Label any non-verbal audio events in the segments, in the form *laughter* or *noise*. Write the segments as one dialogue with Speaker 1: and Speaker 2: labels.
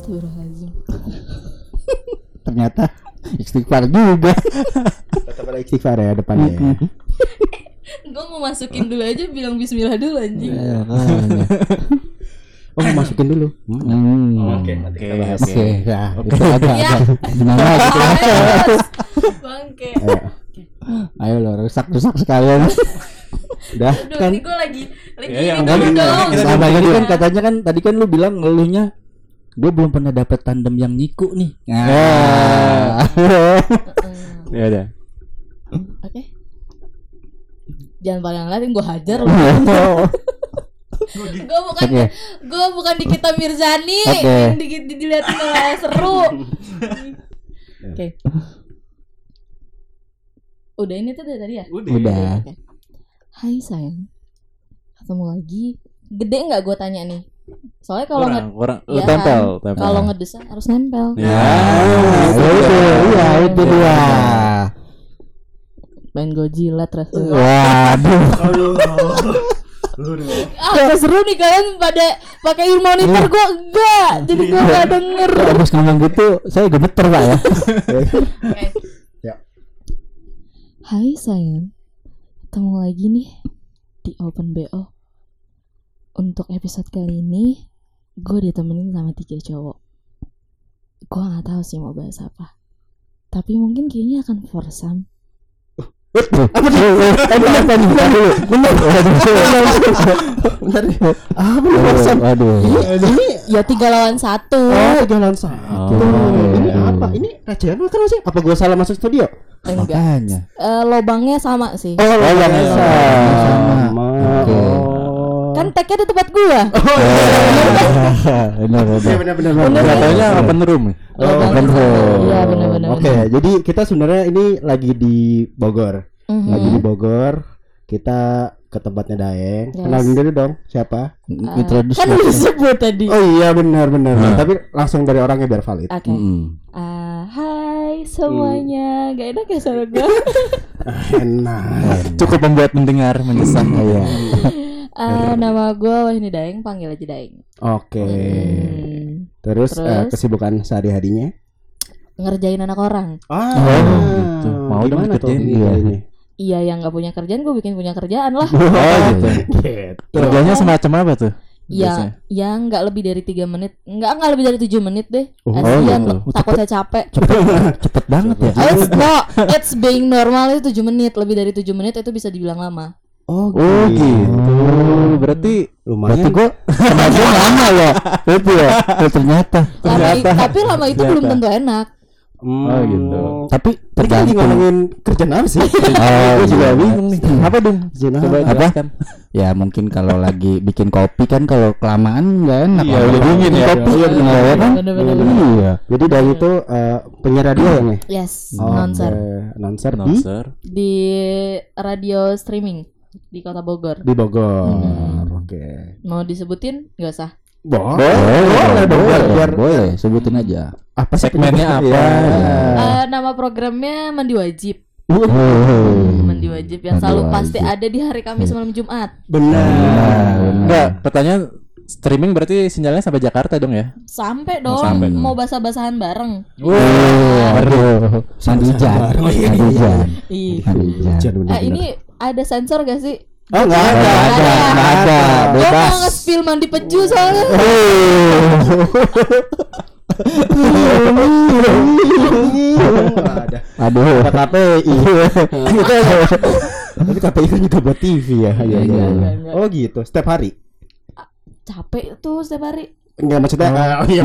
Speaker 1: Astagfirullahaladzim. *laughs*
Speaker 2: Ternyata istighfar juga.
Speaker 3: Tetap ada istighfar ya depannya. ya. *laughs*
Speaker 1: Gue mau masukin dulu aja bilang bismillah dulu anjing.
Speaker 2: Ya. *laughs*
Speaker 3: Oh, mau masukin dulu.
Speaker 2: Hmm.
Speaker 3: Oke, nanti kita bahas.
Speaker 2: Oke, ya. Itu agak
Speaker 1: Ya.
Speaker 2: agak gimana gitu.
Speaker 1: Males. Bangke.
Speaker 3: Ayo.
Speaker 2: Ayo lo rusak-rusak sekalian.
Speaker 3: Udah
Speaker 1: Aduh,
Speaker 3: kan
Speaker 1: ini gue lagi lagi
Speaker 4: Ya,
Speaker 1: ini
Speaker 4: yang
Speaker 1: dulu dong.
Speaker 2: kan katanya kan tadi kan lu bilang ngeluhnya gue belum pernah dapet tandem yang nyiku nih. Nah.
Speaker 1: Hmm, *laughs*
Speaker 4: Ya udah.
Speaker 1: Oke. Jangan paling ngeliatin gue hajar *laughs* loh. gue bukan
Speaker 2: Oke.
Speaker 1: gue bukan di kita Mirzani
Speaker 2: Oke.
Speaker 1: yang di, di, malah seru. *laughs* Oke. Udah ini tuh dari tadi ya?
Speaker 2: Udah.
Speaker 1: Hai sayang. Ketemu lagi. Gede nggak gue tanya nih? Soalnya kalau
Speaker 4: Kurang,
Speaker 1: nge-
Speaker 4: kurang.
Speaker 1: Iya
Speaker 4: tempel,
Speaker 1: kan?
Speaker 4: tempel.
Speaker 1: kalau ngedesak harus nempel.
Speaker 4: Ya.
Speaker 2: Nah, itu, iya itu dia.
Speaker 1: Pengen gue jilat rasanya.
Speaker 2: Waduh.
Speaker 1: Ah, gak seru nih kalian pada pakai monitor gue enggak. Jadi gue gak denger.
Speaker 2: Kalau abis ngomong gitu, saya gemeter pak ya. *laughs*
Speaker 3: Ya.
Speaker 1: Hai sayang. Ketemu lagi nih di Open BO. Untuk episode kali ini gue ditemenin sama tiga cowok. Gue nggak tahu sih mau bahas apa. Tapi mungkin kayaknya akan foursome.
Speaker 2: Apa tuh? Eh, kan? Bentar dulu.
Speaker 3: Bentar. Ah.
Speaker 2: Waduh.
Speaker 3: Ini
Speaker 1: Ya tiga lawan satu.
Speaker 3: oh jalan satu.
Speaker 2: Oh.
Speaker 3: Ini apa? Ini recehan makan sih? Apa gua salah masuk studio?
Speaker 1: Enggak.
Speaker 2: Makanya.
Speaker 1: Eh, lobangnya sama sih.
Speaker 3: Oh,
Speaker 2: Oh,
Speaker 3: biasa.
Speaker 2: sama.
Speaker 3: Sama.
Speaker 2: Oke.
Speaker 3: Oh.
Speaker 1: Kan tagnya di tempat gua. *laughs*
Speaker 2: Benar
Speaker 3: Iya
Speaker 2: benar.
Speaker 3: benar benar.
Speaker 1: Bener,
Speaker 3: benar.
Speaker 4: Katanya open room.
Speaker 3: Oh,
Speaker 2: Open room.
Speaker 1: Iya benar-benar.
Speaker 3: Oke, jadi kita sebenarnya ini lagi di Bogor.
Speaker 1: Mhm.
Speaker 3: Lagi di Bogor. Kita ke tempatnya Daeng.
Speaker 1: Yes.
Speaker 3: Kenalin dulu dong, siapa?
Speaker 2: Introduce.
Speaker 1: Kan disebut tadi.
Speaker 3: Oh iya benar benar. Tapi langsung dari orangnya biar valid.
Speaker 1: Oke.
Speaker 2: Mm.
Speaker 1: Ah, hai semuanya. Gak enak ya suara gue. *laughs*
Speaker 3: Enak.
Speaker 4: Cukup membuat mendengar menyesal.
Speaker 2: Iya. *laughs*
Speaker 1: Ah, nama gue Wahini Daeng, panggil aja Daeng.
Speaker 3: Oke.
Speaker 1: Hmm,
Speaker 3: Terus, eh,
Speaker 1: Terus?
Speaker 3: kesibukan sehari-harinya?
Speaker 1: ngerjain anak orang.
Speaker 3: Ah,
Speaker 4: Oh, gitu. Mau dong
Speaker 3: gimana tuh
Speaker 4: dikerjain?
Speaker 3: ngerjainnya?
Speaker 1: Iya yang nggak punya kerjaan gue bikin punya kerjaan lah. *laughs*
Speaker 4: Oh gitu.
Speaker 3: Gitu.
Speaker 4: Kerjanya semacam apa tuh?
Speaker 1: Ya,
Speaker 4: biasanya?
Speaker 1: ya nggak lebih dari tiga menit, nggak nggak lebih dari tujuh menit deh.
Speaker 3: Oh,
Speaker 1: Kasian
Speaker 2: gitu.
Speaker 1: loh, takut saya capek.
Speaker 2: Cepet, *laughs* cepet banget ya.
Speaker 1: It's no, it's being normal itu tujuh menit, lebih dari tujuh menit itu bisa dibilang lama.
Speaker 3: Oh,
Speaker 4: Oh gitu. Berarti
Speaker 3: Lumayan.
Speaker 2: Berarti gue sama dia lama ya. Itu ya. Oh, *laughs* ternyata.
Speaker 1: Lama tapi lama itu belum tentu enak.
Speaker 3: Hmm.
Speaker 4: Oh, gitu.
Speaker 2: Tapi
Speaker 3: kan
Speaker 2: tergantung.
Speaker 3: ngomongin kerjaan apa sih? *laughs*
Speaker 2: Oh,
Speaker 3: Gue juga
Speaker 2: iya.
Speaker 3: bingung nih.
Speaker 4: apa dong?
Speaker 3: Kerjaan
Speaker 4: Coba
Speaker 3: apa?
Speaker 2: Ya mungkin kalau lagi bikin kopi kan kalau kelamaan nggak enak.
Speaker 4: Iya, udah dingin ya.
Speaker 2: Kopi
Speaker 3: Iya, bener.
Speaker 2: ya kan? Iya.
Speaker 3: Jadi dari itu eh, penyiar radio ya nih?
Speaker 1: Yes,
Speaker 3: Oke,
Speaker 1: announcer
Speaker 3: Announcer. di
Speaker 1: radio streaming di kota Bogor.
Speaker 3: di Bogor.
Speaker 1: Hmm.
Speaker 3: Oke.
Speaker 1: Mau disebutin nggak usah?
Speaker 3: Boleh.
Speaker 2: Boleh,
Speaker 3: dong,
Speaker 2: boleh,
Speaker 3: biar-
Speaker 2: boleh, sebutin aja.
Speaker 3: apa
Speaker 4: Segmennya apa?
Speaker 3: Iya.
Speaker 1: Eh, nama programnya Mandi Wajib.
Speaker 2: Oh.
Speaker 1: Mandi Wajib yang
Speaker 2: Mandi
Speaker 1: selalu
Speaker 2: Wajib.
Speaker 1: pasti ada di hari Kamis malam Jumat.
Speaker 3: Benar.
Speaker 4: Enggak, pertanyaan streaming berarti sinyalnya sampai Jakarta dong ya?
Speaker 1: Sampai dong,
Speaker 4: sampai.
Speaker 1: mau basah-basahan bareng.
Speaker 2: Oh, aduh. Mandi hujan.
Speaker 1: Ih.
Speaker 2: Mandi hujan.
Speaker 3: Jangan
Speaker 1: Eh, ini ada sensor gak sih?
Speaker 3: Oh, enggak ada.
Speaker 2: Nggak ada,
Speaker 1: ada.
Speaker 2: nggak ada.
Speaker 1: Gue
Speaker 2: Bebas.
Speaker 1: mau nge-spill mandi peju soalnya.
Speaker 3: ada. *laughs*
Speaker 2: Aduh.
Speaker 3: Ada KPI. Tapi KPI kan juga buat TV ya. Iya, iya.
Speaker 1: Enggak, enggak, enggak.
Speaker 3: Oh gitu, setiap hari.
Speaker 1: Capek tuh setiap hari.
Speaker 3: Enggak maksudnya oh, iya.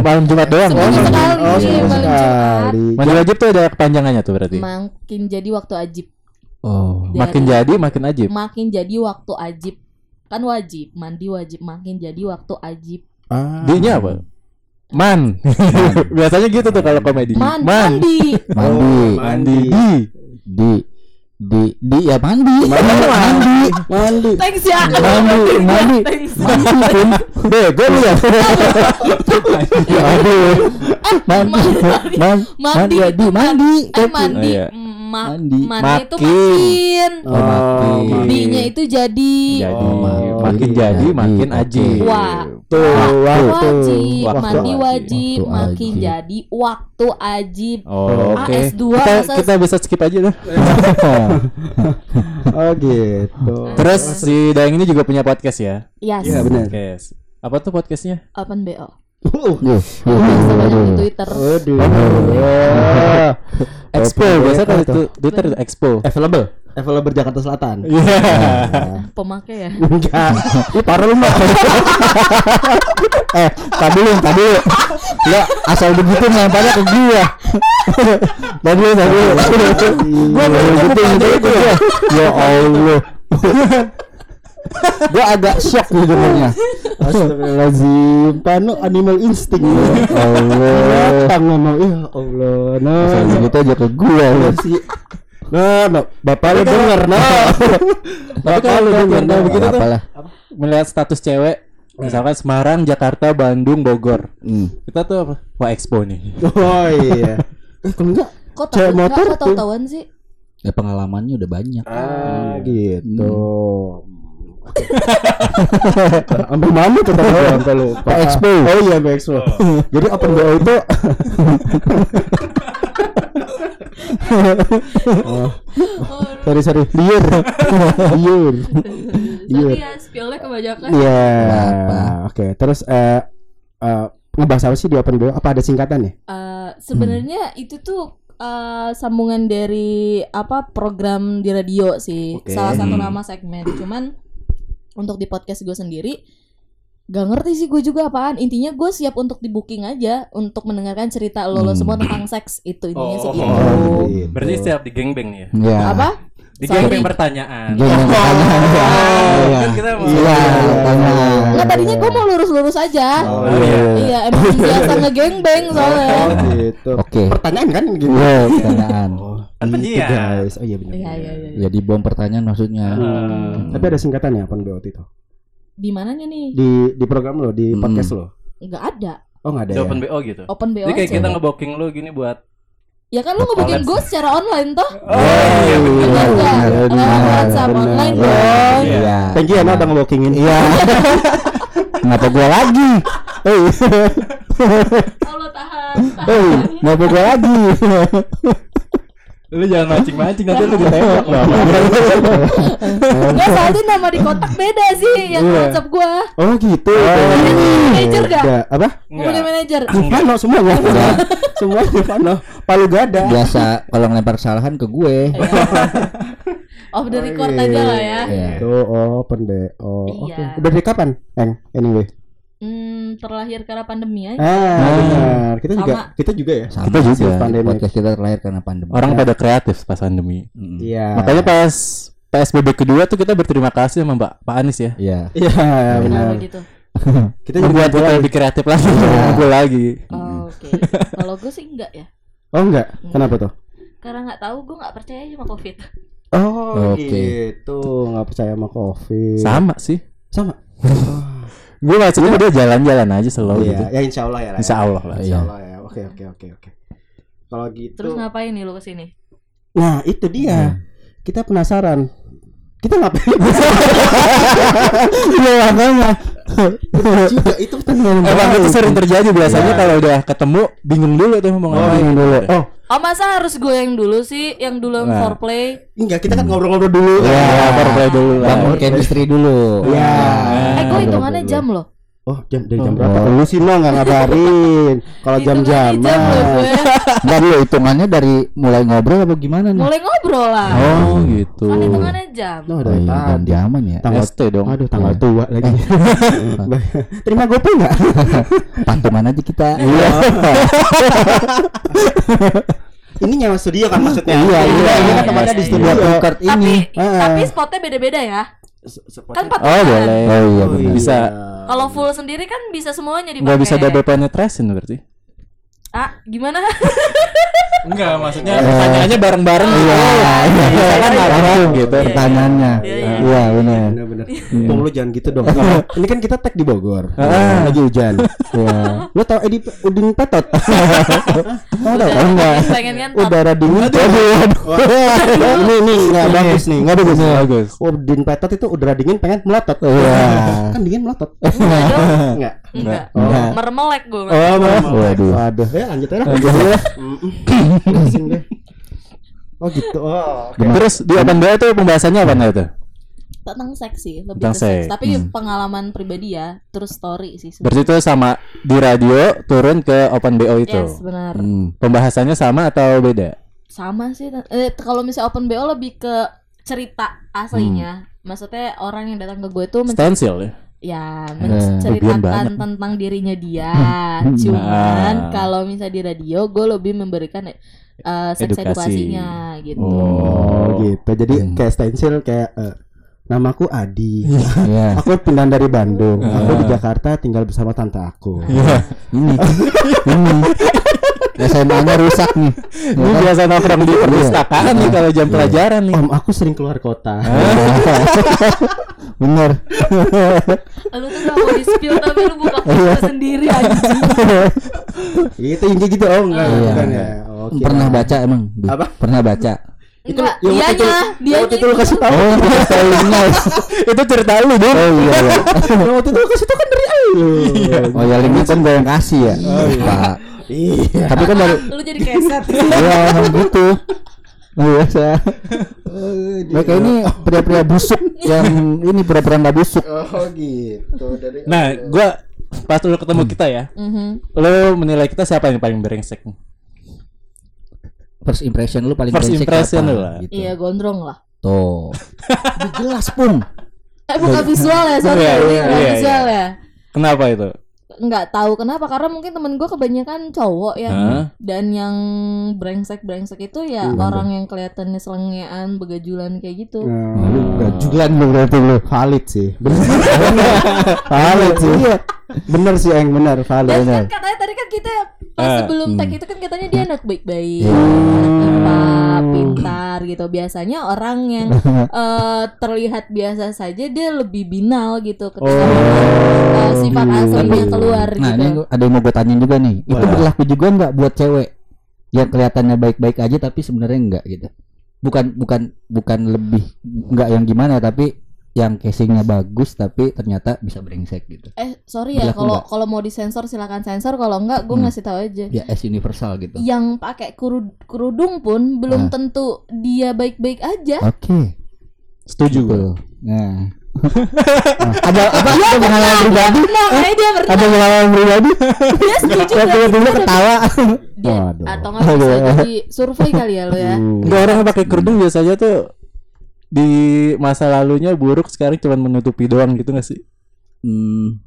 Speaker 4: Malam Jumat doang.
Speaker 1: Seminggu
Speaker 4: kan?
Speaker 1: sekali,
Speaker 3: Oh, seminggu
Speaker 1: malam Jumat.
Speaker 3: sekali.
Speaker 4: Mandi wajib tuh ada kepanjangannya tuh berarti.
Speaker 1: Makin jadi waktu ajib.
Speaker 2: Oh.
Speaker 1: Dari-
Speaker 4: Makin jadi makin ajib.
Speaker 1: Makin jadi waktu ajib. Kan wajib, mandi wajib. Makin jadi waktu ajib.
Speaker 3: Ah.
Speaker 4: D-nya apa? Man. *laughs* Biasanya gitu tuh kalau komedi.
Speaker 1: Man,
Speaker 4: Man.
Speaker 1: mandi.
Speaker 2: Mandi.
Speaker 4: Mandi.
Speaker 2: Di di di ya *laughs* mandi.
Speaker 3: Mandi. Mandi.
Speaker 1: Thanks ya.
Speaker 2: Mandi, mandi.
Speaker 1: Thanks.
Speaker 2: Mandi. Bego lu ya. *laughs* Aduh. Mandi.
Speaker 1: mandi.
Speaker 2: Mandi.
Speaker 1: Mandi
Speaker 2: Mandi.
Speaker 1: itu kan-
Speaker 2: Mandi.
Speaker 1: Eh mandi.
Speaker 4: Oh, iya.
Speaker 1: mm, ma
Speaker 2: Mandi.
Speaker 1: mandi itu
Speaker 4: Makin.
Speaker 2: Oh, makin.
Speaker 1: B-nya itu jadi
Speaker 4: Jadi
Speaker 3: Oh,
Speaker 4: makin
Speaker 2: iya.
Speaker 4: jadi makin
Speaker 2: Oke.
Speaker 4: aji.
Speaker 1: Wah.
Speaker 3: Tuh, waktu.
Speaker 1: wajib,
Speaker 4: Waktu
Speaker 1: mandi
Speaker 4: wajib.
Speaker 1: wajib,
Speaker 2: Waktu
Speaker 1: makin
Speaker 2: wajib.
Speaker 1: jadi waktu ajib.
Speaker 4: Oh, oke.
Speaker 1: AS2
Speaker 4: Kita
Speaker 1: masa-
Speaker 4: kita bisa skip aja dah. *laughs*
Speaker 3: Oh gitu.
Speaker 4: Terus si Daeng ini juga punya podcast ya?
Speaker 1: Yes.
Speaker 3: Iya benar.
Speaker 4: Podcast. Apa tuh podcastnya?
Speaker 1: Open BO.
Speaker 3: Uh,
Speaker 1: di. Twitter.
Speaker 3: Waduh.
Speaker 4: Expo, biasa kalau
Speaker 3: tuh.
Speaker 4: itu Twitter itu Expo.
Speaker 3: Available. Available Jakarta Selatan.
Speaker 4: Iya. *laughs*
Speaker 1: Pemakai ya.
Speaker 3: Enggak.
Speaker 2: Lu parah lu mbak *laughs* Eh tadi lu tadi lu Ya asal begitu ngemparnya ke gua *laughs* Tadi lu tadi lu Gua begitu gitu ya Ya Allah Gua agak shock nih dengernya
Speaker 3: Astagfirullahaladzim. Panu animal instinct.
Speaker 2: Ya Allah
Speaker 3: Datang ngomong. Ya Allah. Nah,
Speaker 2: Asal begitu aja ke gua lu
Speaker 3: Iya sih. Nah, nah, bapak lu denger, nah.
Speaker 4: Kalau lu denger nah, begitu tuh
Speaker 2: Apalah
Speaker 4: melihat status cewek misalkan Semarang, Jakarta, Bandung, Bogor.
Speaker 2: Hmm.
Speaker 4: Kita tuh apa? Wah, Expo nih.
Speaker 3: Oh *laughs* iya. Eh, kalau enggak
Speaker 1: Kok
Speaker 3: Cewek
Speaker 1: tahu
Speaker 3: motor
Speaker 1: kok
Speaker 3: tuh.
Speaker 1: tahu-tahuan sih?
Speaker 2: Ya pengalamannya udah banyak
Speaker 3: Ah, gitu. *laughs* Ambil mana tuh tadi sampai lupa.
Speaker 2: Pak Expo.
Speaker 3: Oh iya, Pak Expo. *laughs* Jadi open BO itu oh, *laughs* sorry sorry liur liur liur
Speaker 1: Sorry ya, spillnya kebanyakan.
Speaker 3: iya
Speaker 2: Apa?
Speaker 3: oke terus eh eh, ngebahas apa sih di open BO apa ada singkatannya
Speaker 1: Eh, sebenarnya itu tuh eh, sambungan dari apa program di radio sih
Speaker 3: Oke.
Speaker 1: salah satu
Speaker 2: Hmm.
Speaker 1: nama segmen cuman untuk di podcast gue sendiri gak ngerti sih gue juga apaan intinya gue siap untuk di booking aja untuk mendengarkan cerita lo lo
Speaker 2: Hmm.
Speaker 1: semua tentang seks itu intinya sih
Speaker 4: Oh.
Speaker 1: gitu
Speaker 3: Oh, gitu.
Speaker 4: Berarti setiap di gengbang nih ya.
Speaker 2: Ya
Speaker 1: apa
Speaker 4: Di
Speaker 1: Sorry.
Speaker 4: gengbang pertanyaan.
Speaker 2: Geng yang pertanyaan ya. Iya.
Speaker 4: Kan kita mau
Speaker 3: Iya,
Speaker 2: pertanyaan.
Speaker 1: Nggak tadinya gue mau lurus-lurus aja
Speaker 3: Oh,
Speaker 4: Oh, iya.
Speaker 1: iya emang biasa ngegengbeng soalnya
Speaker 3: Oh, gitu
Speaker 2: Oke.
Speaker 3: pertanyaan kan gitu
Speaker 2: Iya, pertanyaan.
Speaker 3: oh
Speaker 4: Kan
Speaker 3: gitu, guys oh iya benar
Speaker 1: iya iya iya
Speaker 2: Ya di bom pertanyaan maksudnya.
Speaker 4: Hmm.
Speaker 3: tapi ada singkatannya open BO itu
Speaker 1: di mananya nih
Speaker 3: di di program lo di
Speaker 2: Hmm.
Speaker 3: podcast lo
Speaker 1: nggak ada
Speaker 3: oh nggak ada
Speaker 4: Di
Speaker 3: ya
Speaker 4: open BO gitu.
Speaker 1: open BO
Speaker 4: Jadi kayak
Speaker 1: aja
Speaker 4: kita ngebooking lu gini buat
Speaker 1: ya kan lu ngebooking gue secara online toh
Speaker 4: Oh, iya
Speaker 1: WhatsApp
Speaker 3: bener.
Speaker 1: online
Speaker 3: Iya.
Speaker 1: dong.
Speaker 2: Iya.
Speaker 3: thank you ya udah ngebokingin
Speaker 2: Iya. *laughs* Kenapa gua lagi? Hei,
Speaker 1: Allah tahan.
Speaker 2: hei, kenapa gua lagi? *laughs*
Speaker 4: Lu jangan mancing-mancing nanti lu ditembak loh.
Speaker 1: Gak soalnya nama di kontak beda sih yang
Speaker 3: Iya.
Speaker 1: WhatsApp gue.
Speaker 3: oh gitu
Speaker 1: Manager gak?
Speaker 3: Nggak, apa
Speaker 1: Mulai manager.
Speaker 3: Pano semuanya semuanya Pano Palu gada
Speaker 2: Biasa kalau ngelempar kesalahan ke gue. *laughs*
Speaker 1: Off the
Speaker 3: Oh,
Speaker 1: record
Speaker 3: iya.
Speaker 1: aja lah ya.
Speaker 2: Iya.
Speaker 3: Itu open BO. Oke.
Speaker 1: Iya.
Speaker 3: Udah dari kapan? Eng, anyway.
Speaker 1: Hmm, terlahir karena pandemi aja.
Speaker 3: Ah, benar. Kita juga
Speaker 1: Sama.
Speaker 3: kita juga ya.
Speaker 2: Sama
Speaker 4: Kita juga.
Speaker 3: Pandemi.
Speaker 2: Podcast kita terlahir karena pandemi.
Speaker 4: Orang pada kreatif pas pandemi.
Speaker 2: Mm.
Speaker 3: Iya.
Speaker 4: Makanya pas PSBB kedua tuh kita berterima kasih sama Mbak Pak Anies ya.
Speaker 2: Iya.
Speaker 3: Iya, benar.
Speaker 1: Kenapa gitu? *laughs*
Speaker 3: Kita juga
Speaker 4: Membuat kita lebih kreatif lagi,
Speaker 2: Iya.
Speaker 4: ngumpul lagi.
Speaker 1: Oh, Oke. Kalau gue sih enggak ya.
Speaker 3: Oh enggak. Kenapa tuh?
Speaker 1: Karena nggak tahu gue nggak percaya sama covid.
Speaker 3: Oh,
Speaker 2: Oke.
Speaker 3: gitu. Nggak percaya sama Covid.
Speaker 4: Sama sih.
Speaker 3: Sama. *laughs*
Speaker 4: Gue maksudnya dia jalan-jalan aja selalu
Speaker 3: Iya,
Speaker 4: gitu.
Speaker 3: ya insya Allah ya. Ray.
Speaker 4: Insya Allah lah.
Speaker 3: Insya
Speaker 2: Iya.
Speaker 3: Allah ya. Oke, oke, oke, oke. Kalau gitu.
Speaker 1: Terus ngapain nih lu ke sini?
Speaker 3: Nah, itu dia. Kita penasaran. Kita ngapain? *laughs*
Speaker 2: Iya makanya.
Speaker 3: juga itu pertanyaan
Speaker 4: Emang itu sering terjadi biasanya
Speaker 3: Iya.
Speaker 4: kalau udah ketemu bingung dulu tuh mau
Speaker 3: Oh, bingung dulu. Oh,
Speaker 1: Oh masa harus gue yang dulu sih, yang dulu yang
Speaker 4: Nah.
Speaker 1: foreplay?
Speaker 3: enggak kita kan ngobrol-ngobrol dulu.
Speaker 2: Iya,
Speaker 4: baru play dulu.
Speaker 2: Bangun chemistry dulu.
Speaker 3: Iya.
Speaker 1: Eh gue hitungannya jam loh.
Speaker 3: Oh, jam dari jam
Speaker 2: Oh.
Speaker 3: berapa? Lu sih no nggak ngabarin. Kalau jam-jam
Speaker 1: jam gue.
Speaker 2: Dulu hitungannya dari mulai ngobrol apa gimana nih?
Speaker 1: Mulai ngobrol lah.
Speaker 4: Oh gitu.
Speaker 1: Kan hitungannya jam.
Speaker 2: Oh,
Speaker 3: dari
Speaker 2: iya,
Speaker 3: tadi.
Speaker 2: ganti aman ya.
Speaker 3: Tanggal
Speaker 4: ST dong.
Speaker 3: Aduh, tanggal
Speaker 2: Iya.
Speaker 3: tua lagi. *laughs* Terima GoPay enggak?
Speaker 2: Patungan *laughs* aja kita.
Speaker 3: Iya. *laughs* Ini nyawa studio kan maksudnya?
Speaker 2: Iya, iya.
Speaker 3: Ini kan tempatnya di
Speaker 1: Iya,
Speaker 3: studio.
Speaker 1: Tapi
Speaker 2: ini.
Speaker 1: Tapi spotnya beda-beda ya. Kan patungan.
Speaker 4: Oh boleh.
Speaker 2: Oh iya
Speaker 3: Oh,
Speaker 2: benar.
Speaker 4: Bisa.
Speaker 1: Kalau full sendiri kan bisa semuanya dipakai.
Speaker 4: Nggak bisa double penetration berarti.
Speaker 1: Ah, gimana?
Speaker 4: Enggak, maksudnya pertanyaannya bareng-bareng gitu.
Speaker 2: Iya, iya,
Speaker 4: Bisa kan
Speaker 2: iya,
Speaker 4: marah
Speaker 2: langsung
Speaker 4: gitu.
Speaker 2: Pertanyaannya.
Speaker 1: Iya, iya.
Speaker 2: Iya, benar.
Speaker 3: Bener-bener. Pung lu jangan gitu dong. Ini kan kita tag di Bogor.
Speaker 4: Ah.
Speaker 3: Lagi hujan.
Speaker 2: Iya.
Speaker 3: Lu tau Edi Udin Petot? *laughs* Tahu tahu enggak?
Speaker 1: pengen kan.
Speaker 3: Udara dingin. Ini nih enggak bagus nih, enggak bagus.
Speaker 4: Bagus.
Speaker 3: Udin Petot itu udara dingin pengen melotot.
Speaker 2: Iya.
Speaker 3: Kan dingin melotot.
Speaker 1: Enggak.
Speaker 3: Enggak.
Speaker 1: Enggak.
Speaker 2: Enggak.
Speaker 1: Meremelek gue.
Speaker 3: Oh, mau.
Speaker 2: Waduh.
Speaker 3: Waduh. Ya lanjut aja.
Speaker 2: Lanjut aja.
Speaker 3: Pusing deh. *laughs* Oh gitu. Oh. oke.
Speaker 4: Terus di open BO tuh pembahasannya apa itu?
Speaker 1: Tentang seks sih, lebih
Speaker 4: Tentang
Speaker 1: ke seks.
Speaker 4: seks.
Speaker 1: Tapi
Speaker 2: Hmm.
Speaker 1: pengalaman pribadi ya, terus story sih. sebenarnya.
Speaker 4: Berarti itu sama di radio turun ke open BO itu.
Speaker 1: Yes, benar.
Speaker 4: Hmm, Pembahasannya sama atau beda?
Speaker 1: Sama sih. Eh, kalau misalnya open BO lebih ke cerita aslinya. Maksudnya orang yang datang ke gue men-
Speaker 4: Stensil ya.
Speaker 1: Ya
Speaker 4: lebihan
Speaker 1: menceritakan
Speaker 4: banget.
Speaker 1: tentang dirinya dia.
Speaker 2: Hmm. *laughs*
Speaker 1: Cuman
Speaker 4: Ah.
Speaker 1: kalau misalnya di radio gue lebih memberikan eh, seks
Speaker 4: Edukasi.
Speaker 1: edukasinya gitu.
Speaker 3: Oh, gitu. Jadi
Speaker 2: Hmm.
Speaker 3: kayak stensil kayak eh, namaku Adi. *laughs*
Speaker 2: Iya.
Speaker 3: Aku pindah dari Bandung. Aku di Jakarta tinggal bersama tante aku.
Speaker 2: Ini. *laughs* SMA-nya rusak nih.
Speaker 4: Ini biasa nongkrong di perpustakaan nih kalau jam pelajaran nih.
Speaker 3: Om, aku sering keluar kota. *laughs*
Speaker 2: Bener.
Speaker 1: Lu tuh gak mau di spill tapi lu buka foto sendiri anjing. *laughs*
Speaker 3: Itu yang kayak gitu oh enggak
Speaker 2: Iya.
Speaker 3: bukan ya. Oke.
Speaker 2: Pernah baca emang?
Speaker 3: Apa?
Speaker 2: Pernah baca?
Speaker 1: Enggak,
Speaker 3: yang waktu itu-
Speaker 1: dianya, dianya
Speaker 3: Waktu itu lu kasih tahu.
Speaker 2: Oh, *laughs*
Speaker 4: itu cerita lu dong.
Speaker 2: Oh iya. iya. *laughs*
Speaker 3: Yang waktu itu lu kasih tahu kan dari lu.
Speaker 2: Oh ya linknya kan gue yang kasih ya. Pak.
Speaker 3: Iya.
Speaker 2: Tapi kan dari
Speaker 1: lu jadi keset.
Speaker 2: Iya emang gitu. Oh, biasa. Mereka ini pria-pria busuk yang ini pura-pura nggak busuk.
Speaker 3: Oh gitu dari
Speaker 4: Nah, gua pas lu ketemu kita ya,
Speaker 1: Mhm.
Speaker 4: lu menilai kita siapa yang paling brengsek?
Speaker 2: First impression lu paling
Speaker 4: First
Speaker 2: brengsek
Speaker 4: impression
Speaker 2: apa?
Speaker 4: lah.
Speaker 2: Gitu.
Speaker 1: Iya, gondrong lah.
Speaker 2: Tuh. *laughs* Udah jelas pun.
Speaker 1: Eh bukan visual ya, sorry.
Speaker 4: Iya,
Speaker 1: ini
Speaker 4: iya,
Speaker 1: bukan
Speaker 4: iya,
Speaker 1: visual ya.
Speaker 4: Kenapa itu?
Speaker 1: Nggak tahu kenapa karena mungkin temen gue kebanyakan cowok ya.
Speaker 4: Hah?
Speaker 1: Dan yang brengsek-brengsek itu ya orang yang kelihatannya selengean, begajulan kayak gitu.
Speaker 3: Hmm.
Speaker 2: Gajulan lu berarti lu.
Speaker 3: valid sih. Bener. *laughs* valid sih. Iya. Bener sih Eng, bener valid.
Speaker 1: Dan
Speaker 3: Bener.
Speaker 1: kan katanya tadi kan kita pas
Speaker 4: Eh,
Speaker 1: sebelum
Speaker 2: hmm.
Speaker 1: tag itu kan katanya dia anak baik-baik,
Speaker 2: Iya.
Speaker 1: anak IPA, pintar gitu. Biasanya orang yang *laughs* eh, terlihat biasa saja dia lebih binal gitu ketika
Speaker 3: Oh.
Speaker 1: eh, sifat aslinya keluar
Speaker 2: Nah
Speaker 1: gitu.
Speaker 2: ini ada yang mau gue tanyain juga nih. Itu berlaku juga nggak buat cewek yang kelihatannya baik-baik aja tapi sebenarnya enggak gitu. Bukan bukan bukan lebih enggak yang gimana tapi yang casingnya bagus tapi ternyata bisa brengsek gitu.
Speaker 1: Eh sorry ya kalau kalau mau disensor silakan sensor kalau enggak gue
Speaker 2: Hmm.
Speaker 1: ngasih tahu aja.
Speaker 2: Ya as universal gitu.
Speaker 1: Yang pakai kerud- kerudung pun belum
Speaker 2: Ah.
Speaker 1: tentu dia baik-baik aja.
Speaker 2: Oke.
Speaker 4: Setuju gua.
Speaker 2: Tuh. *laughs* Nah. ada apa? Ada pengalaman pribadi?
Speaker 1: Nah, kayak dia pernah
Speaker 2: Ada pengalaman pribadi?
Speaker 1: dia setuju
Speaker 2: dulu ketawa.
Speaker 1: Dia-
Speaker 3: Waduh.
Speaker 1: atau nggak bisa jadi survei kali ya lo ya.
Speaker 3: Hmm.
Speaker 4: Enggak orang yang pakai kerudung biasanya tuh di masa lalunya buruk sekarang cuma menutupi doang gitu gak sih?
Speaker 2: Hmm.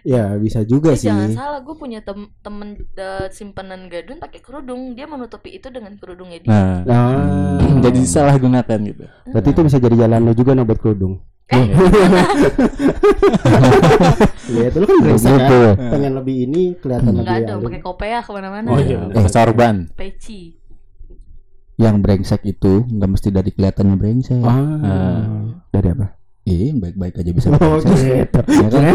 Speaker 3: Ya bisa juga
Speaker 1: Eh,
Speaker 3: sih.
Speaker 1: jangan salah, gue punya tem temen eh, simpenan gadun pakai kerudung, dia menutupi itu dengan kerudungnya dia.
Speaker 4: Nah,
Speaker 3: Nah,
Speaker 4: jadi salah gunakan gitu.
Speaker 3: berarti itu bisa jadi jalan lo juga no buat kerudung.
Speaker 1: Eh,
Speaker 3: Iya, *laughs* itu lo kan
Speaker 2: Gitu.
Speaker 3: kan. Pengen lebih ini kelihatan lebih.
Speaker 1: enggak dong, pakai kopiah ke mana-mana.
Speaker 3: Oh, iya.
Speaker 2: Eh,
Speaker 4: sorban.
Speaker 1: Peci.
Speaker 2: Yang brengsek itu nggak mesti dari kelihatannya brengsek.
Speaker 3: Ah. Dari apa?
Speaker 2: Iya, yang baik-baik aja bisa
Speaker 3: Oh gitu.
Speaker 2: Ya kan?